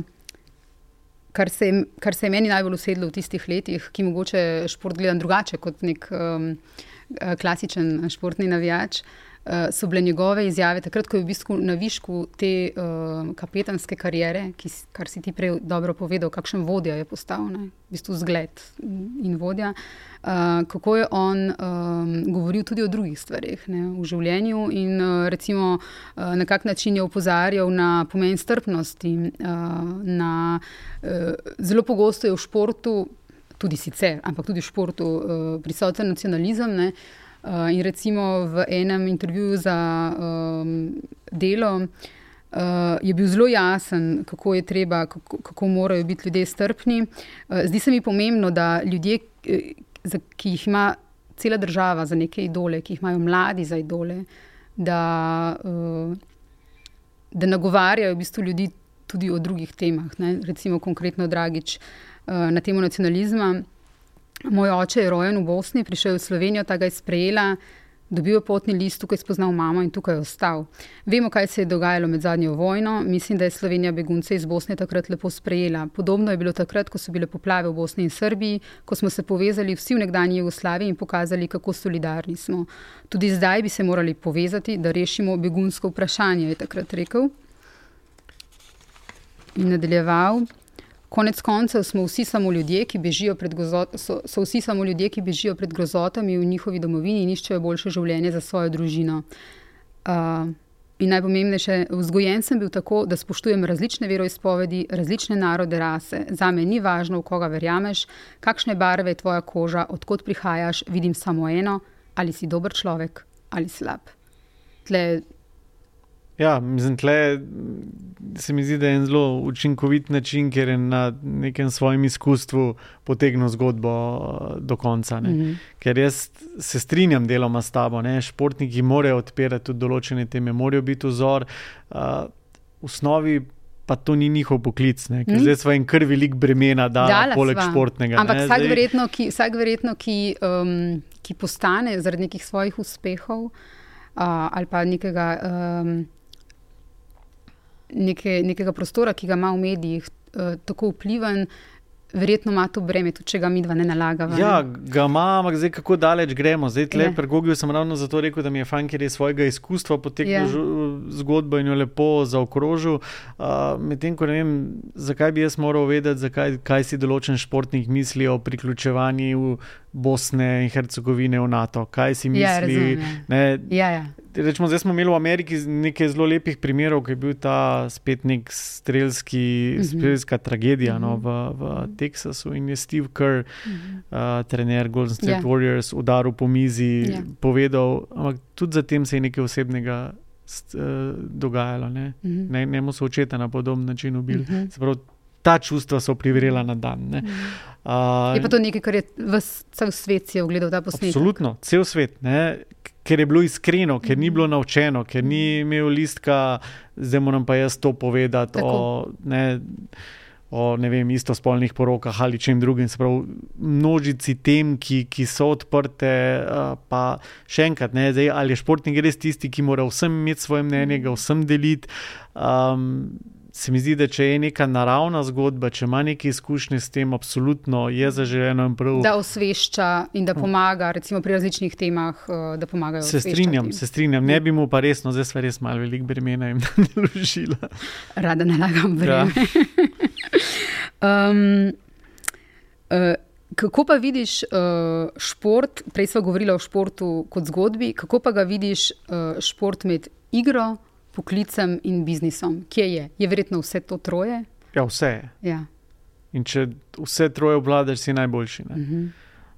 kar se, kar se je meni najbolj usedlo v tistih letih, ki mogoče šport gledam drugače kot nek um, klasičen športni navijač. Uh, so bile njegove izjave, takrat, ko je v bistvu na višku te uh, kapetanske kariere, ki, kar si ti prej dobro povedal, kakšen vodja je postal, ne? v bistvu zgled in vodja. Uh, kako je on um, govoril tudi o drugih stvarih ne? v življenju, in uh, recimo, uh, na kak način je opozarjal na pomen strpnosti. Uh, na, uh, zelo pogosto je v športu, tudi sicer, ampak tudi v športu, uh, prisoten nacionalizem. Ne? Uh, in recimo v enem intervjuju za um, delo uh, je bil zelo jasen, kako je treba, kako, kako morajo biti ljudje strpni. Uh, zdi se mi pomembno, da ljudje, ki jih ima cela država za neke idole, ki jih imajo mladi za idole, da, uh, da nagovarjajo v bistvu ljudi tudi o drugih temah. Ne? Recimo konkretno Dragič uh, na temo nacionalizma. Moj oče je rojen v Bosni, prišel v Slovenijo, ta ga je sprejela, dobil je potni list, tukaj je spoznal mamo in tukaj je ostal. Vemo, kaj se je dogajalo med zadnjo vojno. Mislim, da je Slovenija begunce iz Bosne takrat lepo sprejela. Podobno je bilo takrat, ko so bile poplave v Bosni in Srbiji, ko smo se povezali vsi v nekdanji Jugoslaviji in pokazali, kako solidarni smo. Tudi zdaj bi se morali povezati, da rešimo begunsko vprašanje, je takrat rekel. In nadaljeval. Konec koncev smo vsi samo ljudje, ki bežijo pred, grozot, so, so vsi samo ljudje, ki bežijo pred grozotami v njihovi domovini in iščejo boljše življenje za svojo družino. Uh, in najpomembnejše, vzgojen sem bil tako, da spoštujem različne veroizpovedi, različne narode, rase. Za me ni važno, v koga verjameš, kakšne barve je tvoja koža, odkot prihajaš, vidim samo eno, ali si dober človek ali slab. Tle Ja, mislim, tle se mi zdi, da je en zelo učinkovit način, ker je na nekem svojem izkustvu potegnil zgodbo eh, do konca. Mm -hmm. Ker jaz se strinjam deloma s tabo, ne? športniki morajo odpirati tudi določene teme, morajo biti vzor. Uh, v osnovi pa to ni njihov poklic, mm -hmm. zdaj smo jim kar velik bremena, da je poleg sva. športnega. Ampak vsak zdaj... verjetno, ki, vsak verjetno ki, um, ki postane zaradi nekih svojih uspehov uh, ali pa nekega. Um, neke, nekega prostora, ki ga ima v medijih, uh, tako vpliven, verjetno ima to breme, tudi če ga mi dva ne nalagava. Ja, ga ima, ampak zdaj kako daleč gremo. Zdaj, tle, Ja. pri Gogiju sem ravno zato rekel, da mi je fajn, ker je svojega izkustva potekel Ja. yeah. zgodbo in jo lepo zaokrožil. Uh, Medtem ko ne vem, zakaj bi jaz moral vedeti, zakaj, kaj si določen športnik misli o priključevanju Bosne in Hercegovine v NATO. Kaj si misli? Ja, razumem, ja. ne, Ja, ja. Rečemo, zdaj smo imeli v Ameriki nekaj zelo lepih primerov, ki je bil ta spet nek strelski, Mhm. strelska tragedija no, Mhm. v, v Teksasu in je Steve Kerr, uh, trener Golden State Ja. Warriors, udaril po mizi, Ja. povedal, ampak tudi zatem se je nekaj osebnega uh, dogajalo. Ne, Mhm. ne, njemu so očeta na podoben način ubili. Mhm. Se pravi, ta čustva so privrela na dan. Ne. Uh, Je pa to nekaj, kar je ves, cel svet si ogledal ta posnetek. Absolutno, cel svet. Ne? Ker je bilo iskreno, ker ni Mhm. bilo naučeno, ker ni imel listka, zdaj moram pa jaz to povedati Tako. o, ne, o ne vem, istospolnih porokah ali čem drugim. Se pravi, množici tem, ki, ki so odprte. Uh, pa še enkrat, ne, zdaj, ali je športnik res tisti, ki mora vsem imeti svoje mnenje, ga vsem deliti. Um, Se mi zdi, da če je neka naravna zgodba, če ima neke izkušnje s tem, absolutno je zaželeno in prav. Da osvešča in da pomaga, recimo pri različnih temah, eh, da pomagajo. Se strinjam, se strinjam. Ne bi mu pa resno, zdaj sva res malo velik bremena in (laughs) naložila. Rada nalagam Ja. breme. um, (laughs) uh, kako pa vidiš uh, šport? Prej smo govorili o športu kot zgodbi. Kako pa ga vidiš uh, šport med igro, poklicem in biznisom? Kje je? Je verjetno vse to troje? Ja, vse je. Ja. In če vse troje obvladaš, si najboljši. Ne? Uh -huh.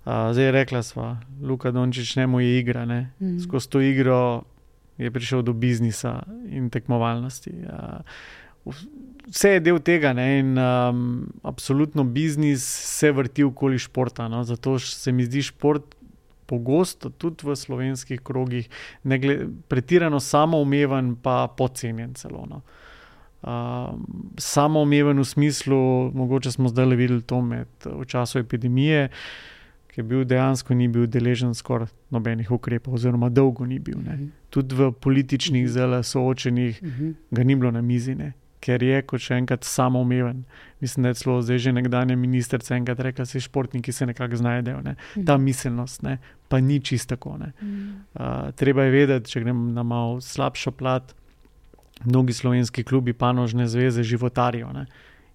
Uh, zdaj rekla sva, Luka Dončić, ne mu je igra. Ne? Mhm. Skozi to igro je prišel do biznisa in tekmovalnosti. Uh, vse je del tega ne? in um, absolutno biznis se vrti okoli športa. No? Zato se mi zdi šport pogosto tudi v slovenskih krogih ne gled, pretirano samoumeven, pa podcenjen celo. No? Um, samoumeven v smislu, mogoče smo zdaj le videli to med, v času epidemije, ki je bil dejansko ni bil deležen skoraj nobenih ukrepov, oziroma dolgo ni bil. Ne. Tudi v političnih zelo soočenih Uh -huh. ga ni bilo na mizi, ne. ker je kot še enkrat samoumeven. Mislim, da je celo zdaj že nekdanja ministrica enkrat rekla, da se športniki se nekako znajdejo. Ne. Ta miselnost ne, pa ni čisto tako. ne. Uh, treba je vedeti, če grem na malo slabšo plat, mnogi slovenski klubi, panožne zveze, životarijo. Ne.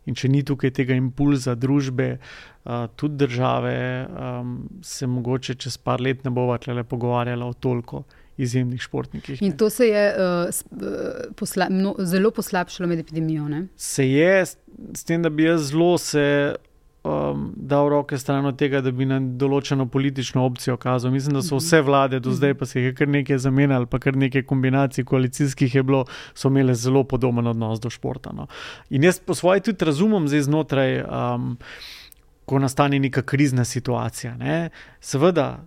In če ni tukaj tega impulza družbe, uh, tudi države, um, se mogoče čez par let ne bova tle pogovarjala o toliko izjemnih športnikih. In ne. to se je uh, posla, mno, zelo poslabšalo med epidemijo. Ne? Se je, s tem, da bi jaz zelo se um, dal roke stran od tega, da bi na določeno politično opcijo kazal. Mislim, da so vse vlade do zdaj, pa se jih je kar nekaj zamenjalo, pa kar nekaj kombinacij koalicijskih je bilo, so imele zelo podoben odnos do športa. No. In jaz po svoje tudi razumem zdaj znotraj. Um, Ko nastane neka krizna situacija. Ne? Seveda,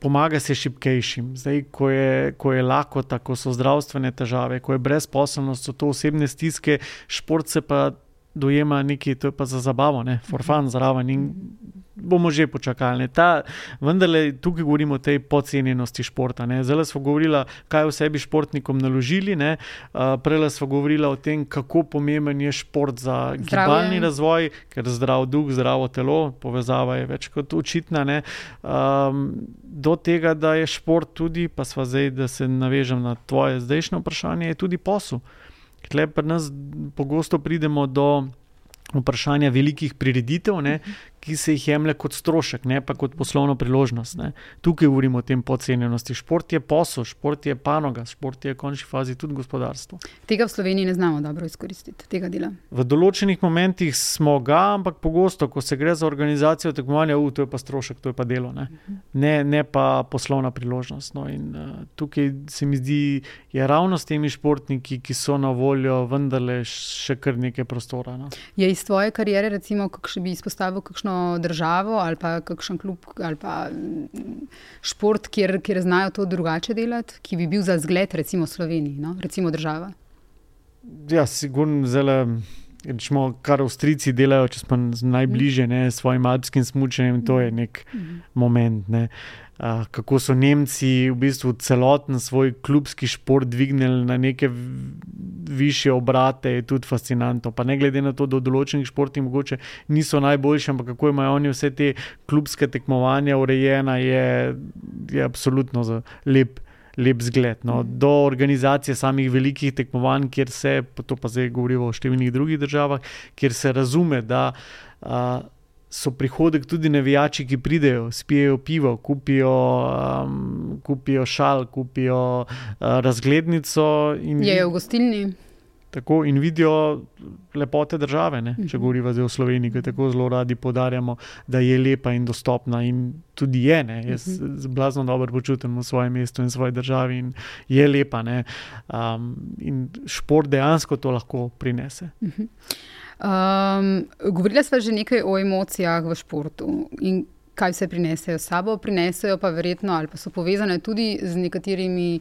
pomaga se šipkejšim. Zdaj, ko je, ko je lakota, ko so zdravstvene težave, ko je brezposelnost, so to osebne stiske, šport se pa dojema nekaj, to je pa za zabavo, ne, forfan zraven in bomo že počakali. ne. Ta, vendarle, tukaj govorimo o tej podcenjenosti športa. Ne. Zdaj smo govorili, kaj vse bi športnikom naložili, ne. uh, prej smo govorili o tem, kako pomemben je šport za Zdravje. gibalni razvoj, ker zdrav duh, zdravo telo, povezava je več kot očitna. ne. Um, do tega, da je šport tudi, pa sva zdaj, da se navežem na tvoje zdajšnje vprašanje, je tudi posel. Tle pri nas pogosto pridemo do vprašanja velikih prireditev, ne, ki se jih jemlje kot strošek, ne pa kot poslovno priložnost. Ne. Tukaj govorimo o tem podcenjenosti. Šport je posel, šport je panoga, šport je v končni fazi tudi gospodarstvo. Tega v Sloveniji ne znamo dobro izkoristiti, tega dela. V določenih momentih smo ga, ampak pogosto, ko se gre za organizacijo tekmovanja, uh, to je pa strošek, to je pa delo, ne, ne, ne pa poslovna priložnost. No. In, uh, tukaj se mi zdi, je ravno s temi športniki, ki so na voljo, vendarle še kar nekaj prostora. No. Je iz tvoje kariere, recimo, kakšen bi izpostavil kakšno državo ali pa kakšen klub ali pa mm, šport, kjer, kjer znajo to drugače delati, ki bi bil za zgled, recimo Sloveniji, no? recimo država. Ja, sigurno zelo rečemo, kar Avstrijci delajo, če smo najbližje ne, svojim alpskim smutkom, to je nek moment. Ne. Uh, kako so Nemci v bistvu celoten svoj klubski šport dvignili na neke više obrate, je tudi fascinantno. Pa ne glede na to, da v določenih športih mogoče niso najboljši, ampak kako imajo oni vse te klubske tekmovanja urejena, je, je absolutno lep lep zgled. No. Do organizacije samih velikih tekmovanj, kjer se, to pa zdaj govorimo o številnih drugih državah, kjer se razume, da a, so prihodek tudi navijači, ki pridejo, spijo pivo, kupijo, um, kupijo šal, kupijo a, razglednico. Je v gostilni. Tako in vidijo lepote države, ne? če mhm. govorimo zdaj o Sloveniji, ki tako zelo radi podarjamo, da je lepa in dostopna. In tudi je, ne? jaz mhm. blazno dobro počutim v svojem mestu in svoji državi, in je lepa. Um, in šport dejansko to lahko prinese. Um, govorila smo že nekaj o emocijah v športu. In kaj vse prinesejo s sabo, prinesejo pa verjetno, ali pa so povezane tudi z nekaterimi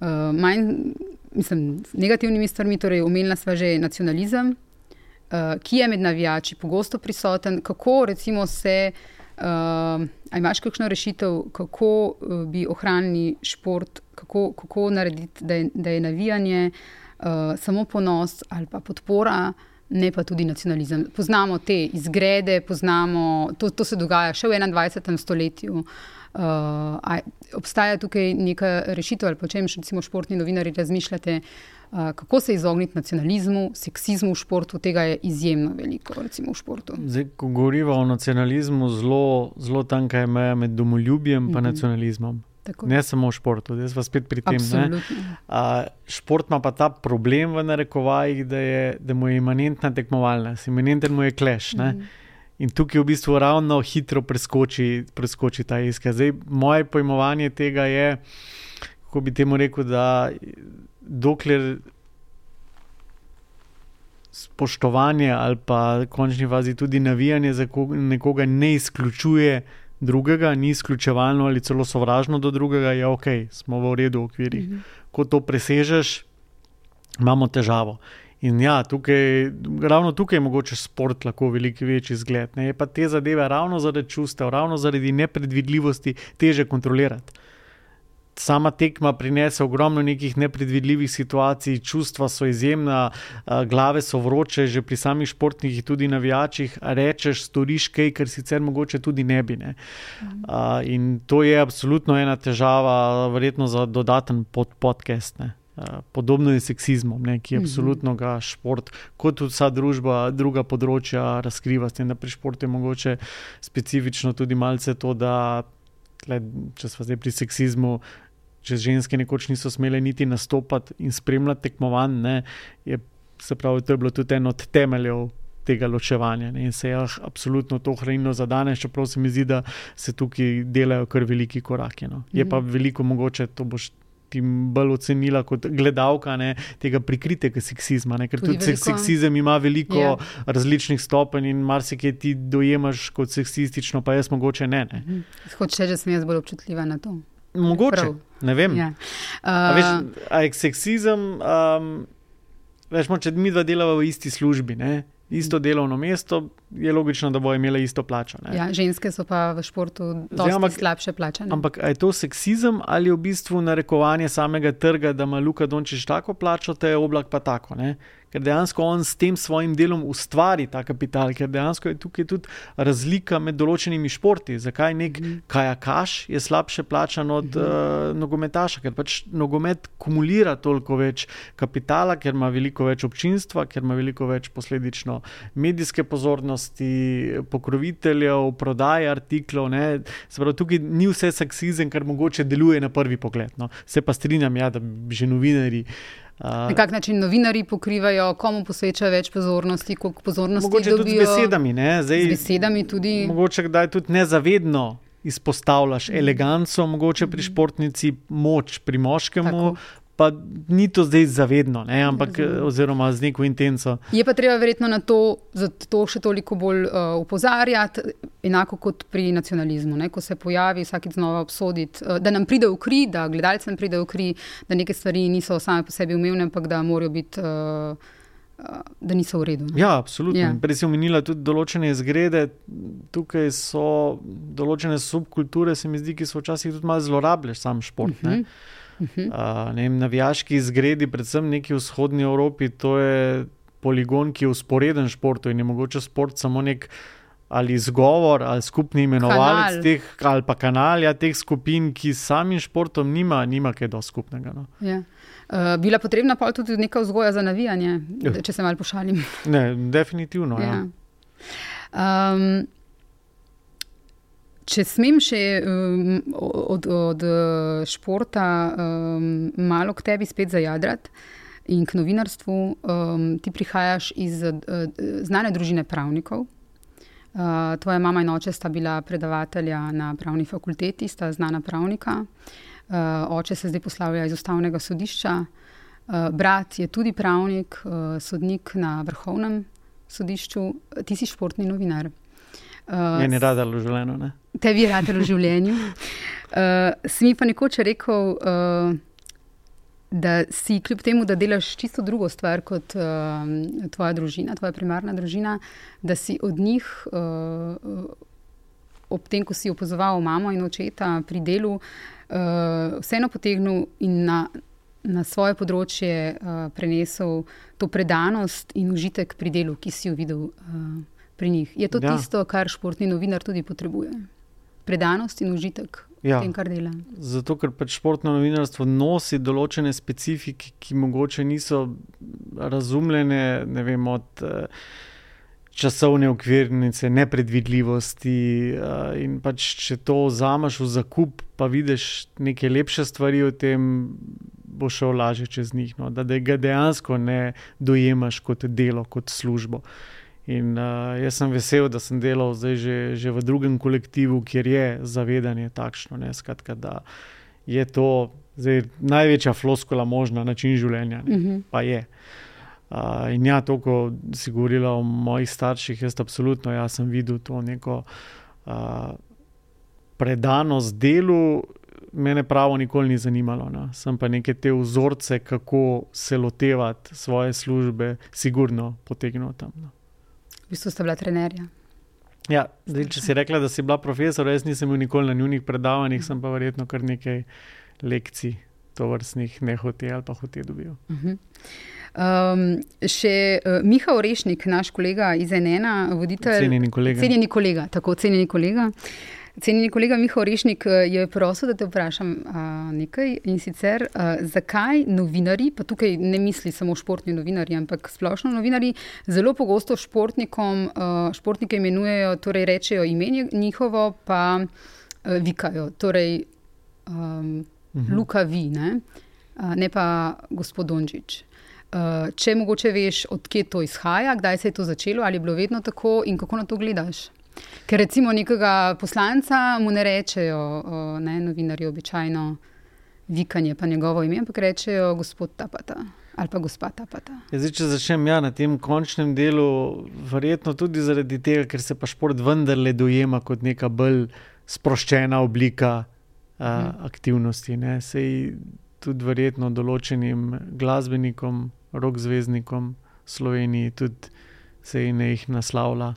uh, manj mislim, negativnimi stvarmi, torej omenila sva že nacionalizem, uh, ki je med navijači pogosto prisoten. Kako recimo se, uh, imaš kakšno rešitev, kako uh, bi ohranili šport, kako, kako narediti, da je, da je navijanje uh, samo ponos ali pa podpora. Ne pa tudi nacionalizem. Poznamo te izgrede, poznamo, to, to se dogaja še v 21. stoletju. Uh, obstaja tukaj neka rešitev, ali pa če recimo športni novinari razmišljate, uh, kako se izogniti nacionalizmu, seksizmu v športu, tega je izjemno veliko, recimo v športu. Zdaj, ko govorimo o nacionalizmu, zelo, zelo tanka je meja med domoljubjem in mm -hmm. nacionalizmom. Tako. Ne samo v športu, zdaj pa spet pri tem. Uh, šport ima pa ta problem v narekovajih, da, da mu je imanentna tekmovalnost, imanenten mu je kleš. Mm -hmm. In tukaj v bistvu ravno hitro preskoči, preskoči ta izkaz. Zdaj, moje pojmovanje tega je, kako bi temu rekel, da dokler spoštovanje ali pa končni fazi tudi navijanje za nekoga ne izključuje drugega, ni izključevalno ali celo sovražno do drugega, je ok, smo v redu v okvirih. Mhm. Ko to presežeš, imamo težavo. In ja, tukaj, ravno tukaj je mogoče šport lahko veliko večji zgled. Ne? Je pa te zadeve ravno zaradi čustev, ravno zaradi nepredvidljivosti teže kontrolirati. Sama tekma prinese ogromno nekih nepredvidljivih situacij, čustva so izjemna, glave so vroče, že pri samih športnikih, tudi navijačih. Rečeš, storiš kaj, kar sicer mogoče tudi ne bi. Ne. In to je absolutno ena težava, verjetno za dodaten pod podcast. Ne. Podobno je seksizmom, ne, ki je mhm. absolutno ga šport, kot tudi vsa družba, druga področja razkriva. S tem, da pri športu je mogoče specifično tudi malce to, da tle, če smo zdaj pri seksizmu. Če ženske nekoč niso smele niti nastopati in spremljati tekmovanj, ne, je, se pravi, to je bilo tudi eno od temeljev tega ločevanja. Ne, in se je ah, absolutno to hranilo za danes, čeprav se mi zdi, da se tukaj delajo kar veliki koraki. No. Je pa mhm. veliko mogoče, to boš ti bolj ocenila kot gledalka ne, tega prikritega seksizma. Ne, ker tudi, tudi seksizem ima veliko yeah. Ja. različnih stopenj in marsikaj ti dojemaš kot seksistično, pa jaz mogoče ne. ne. Mhm. Hoče, že sem jaz bolj občutljiva na to. Mogoče, Prav. ne vem. Ja. Uh, veš, je seksizem, um, veš, če mi dva delava v isti službi. Ne, isto delovno mesto, je logično, da bo imela isto plačo. Ja, ženske so pa v športu precej slabše plačane. Ampak je to seksizem ali je v bistvu narekovanje samega trga, da ima Luka Dončić tako plačo, te oblak pa tako? Ne? Ker dejansko on s tem svojim delom ustvari ta kapital, ker dejansko je tukaj tudi razlika med določenimi športi. Zakaj nek mm. kajakaš je slabše plačan od mm. uh, nogometaša, ker pač nogomet kumulira toliko več kapitala, ker ima veliko več občinstva, ker ima veliko več posledično medijske pozornosti, pokroviteljev, prodaje artiklov. Pravi, tukaj ni vse seksizem, kar mogoče deluje na prvi pogled. No. Se pa strinjam, ja, da bi že novinari. Na kak način novinari pokrivajo, komu posvečajo več pozornosti, koliko pozornosti mogoče dobijo. Tudi z besedami, Zdaj, z besedami tudi. Mogoče kdaj tudi nezavedno izpostavljaš eleganco, mogoče pri športnici moč, pri moškem, pa ni to zdaj zavedno, ne, ampak oziroma z neko intenco. Je pa treba verjetno na to, to še toliko bolj uh, upozarjati, enako kot pri nacionalizmu, ne, ko se pojavi vsakeč znova obsoditi, uh, da nam pride v kri, da gledalcem pride v kri, da neke stvari niso same po sebi umevne, ampak da morajo biti. Uh, da niso v redu. Ja, absolutno. Ja. Prej si omenila tudi določene izgrede, tukaj so določene subkulture, se mi zdi, ki so včasih tudi malo zlorabljene, sam šport. Uh -huh. Uh -huh. uh, vem, navijaški izgredi, predvsem neki v vzhodnji Evropi, to je poligon, ki je usporeden športu in je mogoče šport samo nek. Ali izgovor, ali skupni imenovalec kanal. teh, ali pa kanalja teh skupin, ki samim športom nima, nima kaj do skupnega. No. Ja. Uh, bila potrebna pa tudi neka vzgoja za navijanje, ja. če se malo pošalim. Ne, definitivno. Ja. Ja. Um, če smem še um, od, od športa um, malo k tebi spet zajadrati in k novinarstvu, um, ti prihajaš iz uh, znane družine pravnikov. Uh, tvoja mama in oče sta bila predavatelja na pravni fakulteti, sta znana pravnika. Uh, oče se zdaj poslavlja iz ustavnega sodišča, uh, brat je tudi pravnik, uh, sodnik na vrhovnem sodišču, ti si športni novinar. Uh, Meni je radilo v življenju. Tebi je radilo v življenju. Uh, si mi pa nekoč rekel, uh, da si kljub temu, da delaš čisto drugo stvar kot uh, tvoja družina, tvoja primarna družina, da si od njih. Uh, Ob tem, ko si opazoval mamo in očeta pri delu, uh, vseeno potegnil in na, na svoje področje uh, prenesel to predanost in užitek pri delu, ki si jo videl uh, pri njih. Je to ja. tisto, kar športni novinar tudi potrebuje? Predanost in užitek. Ja. Tem, Zato, ker pač športno novinarstvo nosi določene specifike, ki mogoče niso razumljene, ne vem, od uh, časovne okvirnice, nepredvidljivosti. Uh, in pač, če to vzameš v zakup, pa vidiš neke lepše stvari o tem, bo šel lažje čez njih. No? Da, da ga dejansko ne dojemaš kot delo, kot službo. In uh, jaz sem vesel, da sem delal zdaj že, že v drugem kolektivu, kjer je zavedanje takšno. Ne? Skratka, da je to zdaj, največja floskola možna način življenja. Uh mhm. -huh. Pa je. Uh, in ja, to, ko si govorila o mojih starših, jaz absolutno jaz sem videl to neko uh, predanost delu, mene pravo nikoli ni zanimalo. No. Sem pa neke te vzorce, kako se lotevati svoje službe, sigurno potegnil tam. No. V bistvu ste bila trenerja. Ja, zdaj, če si rekla, da si bila profesor, jaz nisem bil nikoli na njunih predavanjih, sem pa verjetno kar nekaj lekcij to vrstnih nehote ali pa hote dobil. Uh -huh. Um, še uh, Miha Orešnik, naš kolega iz NN, voditelj. Cenjeni kolega. Cenjeni kolega, tako cenjeni kolega. Cenjeni kolega Miha Orešnik eh, je prosil, da te vprašam uh, nekaj in sicer, uh, zakaj novinari, pa tukaj ne misli samo športni novinari, ampak splošno novinari, zelo pogosto športnikom, uh, športnike imenujejo, torej rečejo ime njihovo, pa uh, vikajo. Torej, um, -huh. Luka vi, ne? Uh, ne pa gospod Dončić. Uh, če mogoče veš, odkje to izhaja, kdaj se je to začelo, ali je bilo vedno tako in kako na to gledaš? Ker recimo nekega poslanca mu ne rečejo, ne novinarji običajno, vikanje pa njegovo ime, ampak rečejo gospod Tapata. Ali pa gospod Tapata. Ja, zdaj, če začnem ja, na tem končnem delu, verjetno tudi zaradi tega, ker se pa šport vendarle dojema kot neka bolj sproščena oblika uh, aktivnosti. Ne? Sej tudi verjetno določenim glasbenikom, rok zvezdnikom Sloveniji, tudi se jih naslavlja.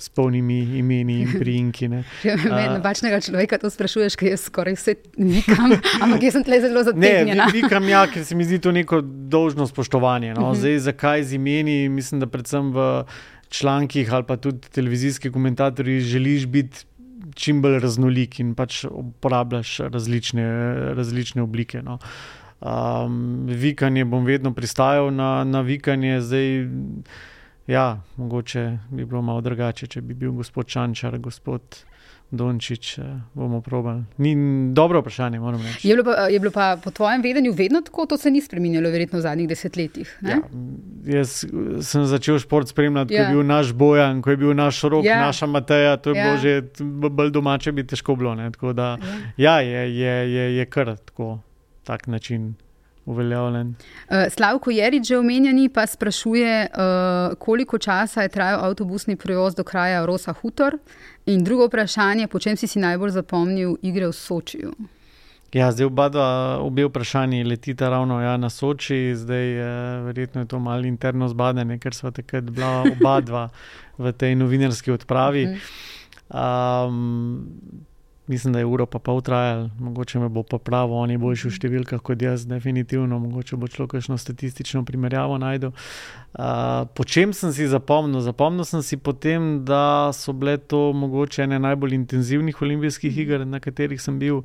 S polnimi imeni in (laughs) priimki. Če me uh, napačnega človeka to sprašuješ, ker jaz skoraj vse vikam, ampak jaz sem tle zelo zadovoljen. Ne, vikam ja, ker se mi zdi to neko dolžno spoštovanje. No? Mhm. Zdaj, zakaj z imeni? Mislim, da predvsem v člankih ali pa tudi televizijski komentatorji želiš biti čim bolj raznolik in pač uporabljaš različne, različne oblike. No. Um, vikanje bom vedno pristajal na, na vikanje, zdaj. Ja, mogoče bi bilo malo drugače, če bi bil gospod Čančar, gospod Dončić, eh, bomo probali. Ni dobro vprašanje, moram reči. Je bilo, pa, je bilo pa po tvojem vedenju vedno tako, to se ni spremenilo, verjetno v zadnjih desetletjih. Ja, jaz sem začel šport spremljati, ja. ko je ja. bil naš Bojan, ko je bil naš rok, ja. naša Mateja, to je ja. bilo že bolj domače, bi težko bilo. Da, ja, ja je, je, je, je kar tako, tak način uveljavljen. Uh, Slavko Jerič, že omenjeni, pa sprašuje, uh, koliko časa je trajal avtobusni prevoz do kraja Rosa Hutor. In drugo vprašanje, po čem si si najbolj zapomnil igre v Sočiju? Ja, zdaj oba, dva, obe vprašanji letita ravno ja, na Soči, zdaj je verjetno je to malo interno zbadanje, ker smo takrat bila oba dva v tej novinarski odpravi. Um, mislim, da je uro pa pol trajal, mogoče me bo pa pravo, on je boljši v številkah kot jaz, definitivno, mogoče bo človek kakšno statistično primerjavo najdel. Uh, po čem sem si zapomnil? Zapomnil sem si potem, da so bile to mogoče ene najbolj intenzivnih olimpijskih iger, na katerih sem bil.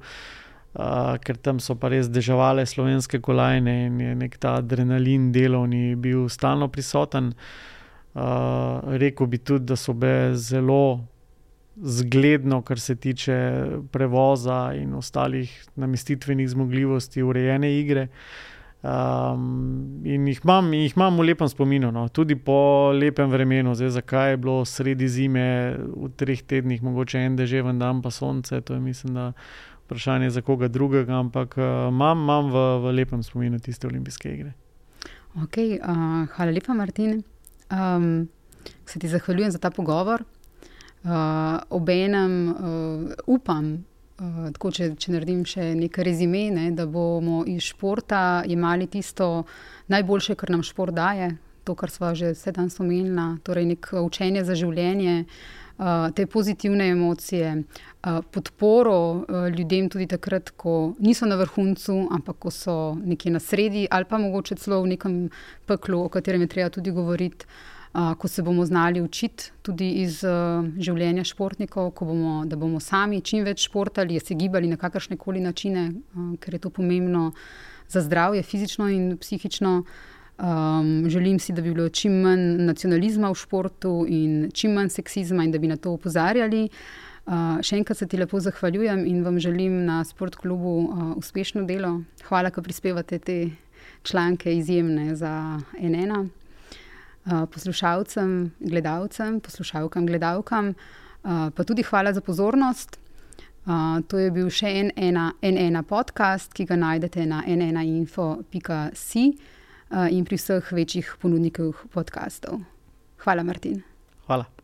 Uh, ker tam so pa res državale slovenske kolajne in je nek ta adrenalin delovni bil stalno prisoten. Uh, rekel bi tudi, da so bile zelo zgledno, kar se tiče prevoza in ostalih namestitvenih zmogljivosti, urejene igre. Um, in jih imam, jih imam v lepem spominu, no. tudi po lepem vremenu, zdaj zakaj je bilo sredi zime, v treh tednih, mogoče en deževen dan, pa sonce. To je, mislim, da vprašanje za koga drugega, ampak uh, imam, imam v, v lepem spominu tiste olimpijske igre. Okay, uh, hvala lepa, Martin. Um, se ti zahvaljujem za ta pogovor. Uh, Obenem uh, upam, uh, tako, če, če naredim še nekaj rezime, ne, da bomo iz športa imeli tisto najboljše, kar nam šport daje, to, kar smo že vse danes omenili, torej neko učenje za življenje, uh, te pozitivne emocije, uh, podporo uh, ljudem tudi takrat, ko niso na vrhuncu, ampak ko so nekje na sredi ali pa mogoče celo v nekem peklu, o katerem je treba tudi govoriti ko se bomo znali učiti tudi iz uh, življenja športnikov, bomo, da bomo sami čim več športali, se gibali na kakršne koli načine, uh, ker je to pomembno za zdravje, fizično in psihično. Um, želim si, da bi bilo čim manj nacionalizma v športu in čim manj seksizma, in da bi na to opozarjali. Uh, še enkrat se ti lepo zahvaljujem in vam želim na sportklubu uh, uspešno delo. Hvala, da prispevate te članke izjemne za NN. Eh, poslušalcem, gledalcem, poslušalkam, gledalkam, uh, pa tudi hvala za pozornost. Uh, to je bil še en ena, en ena podcast, ki ga najdete na enainfo.com uh, in pri vseh večjih ponudnikih podkastov. Hvala, Martin. Hvala.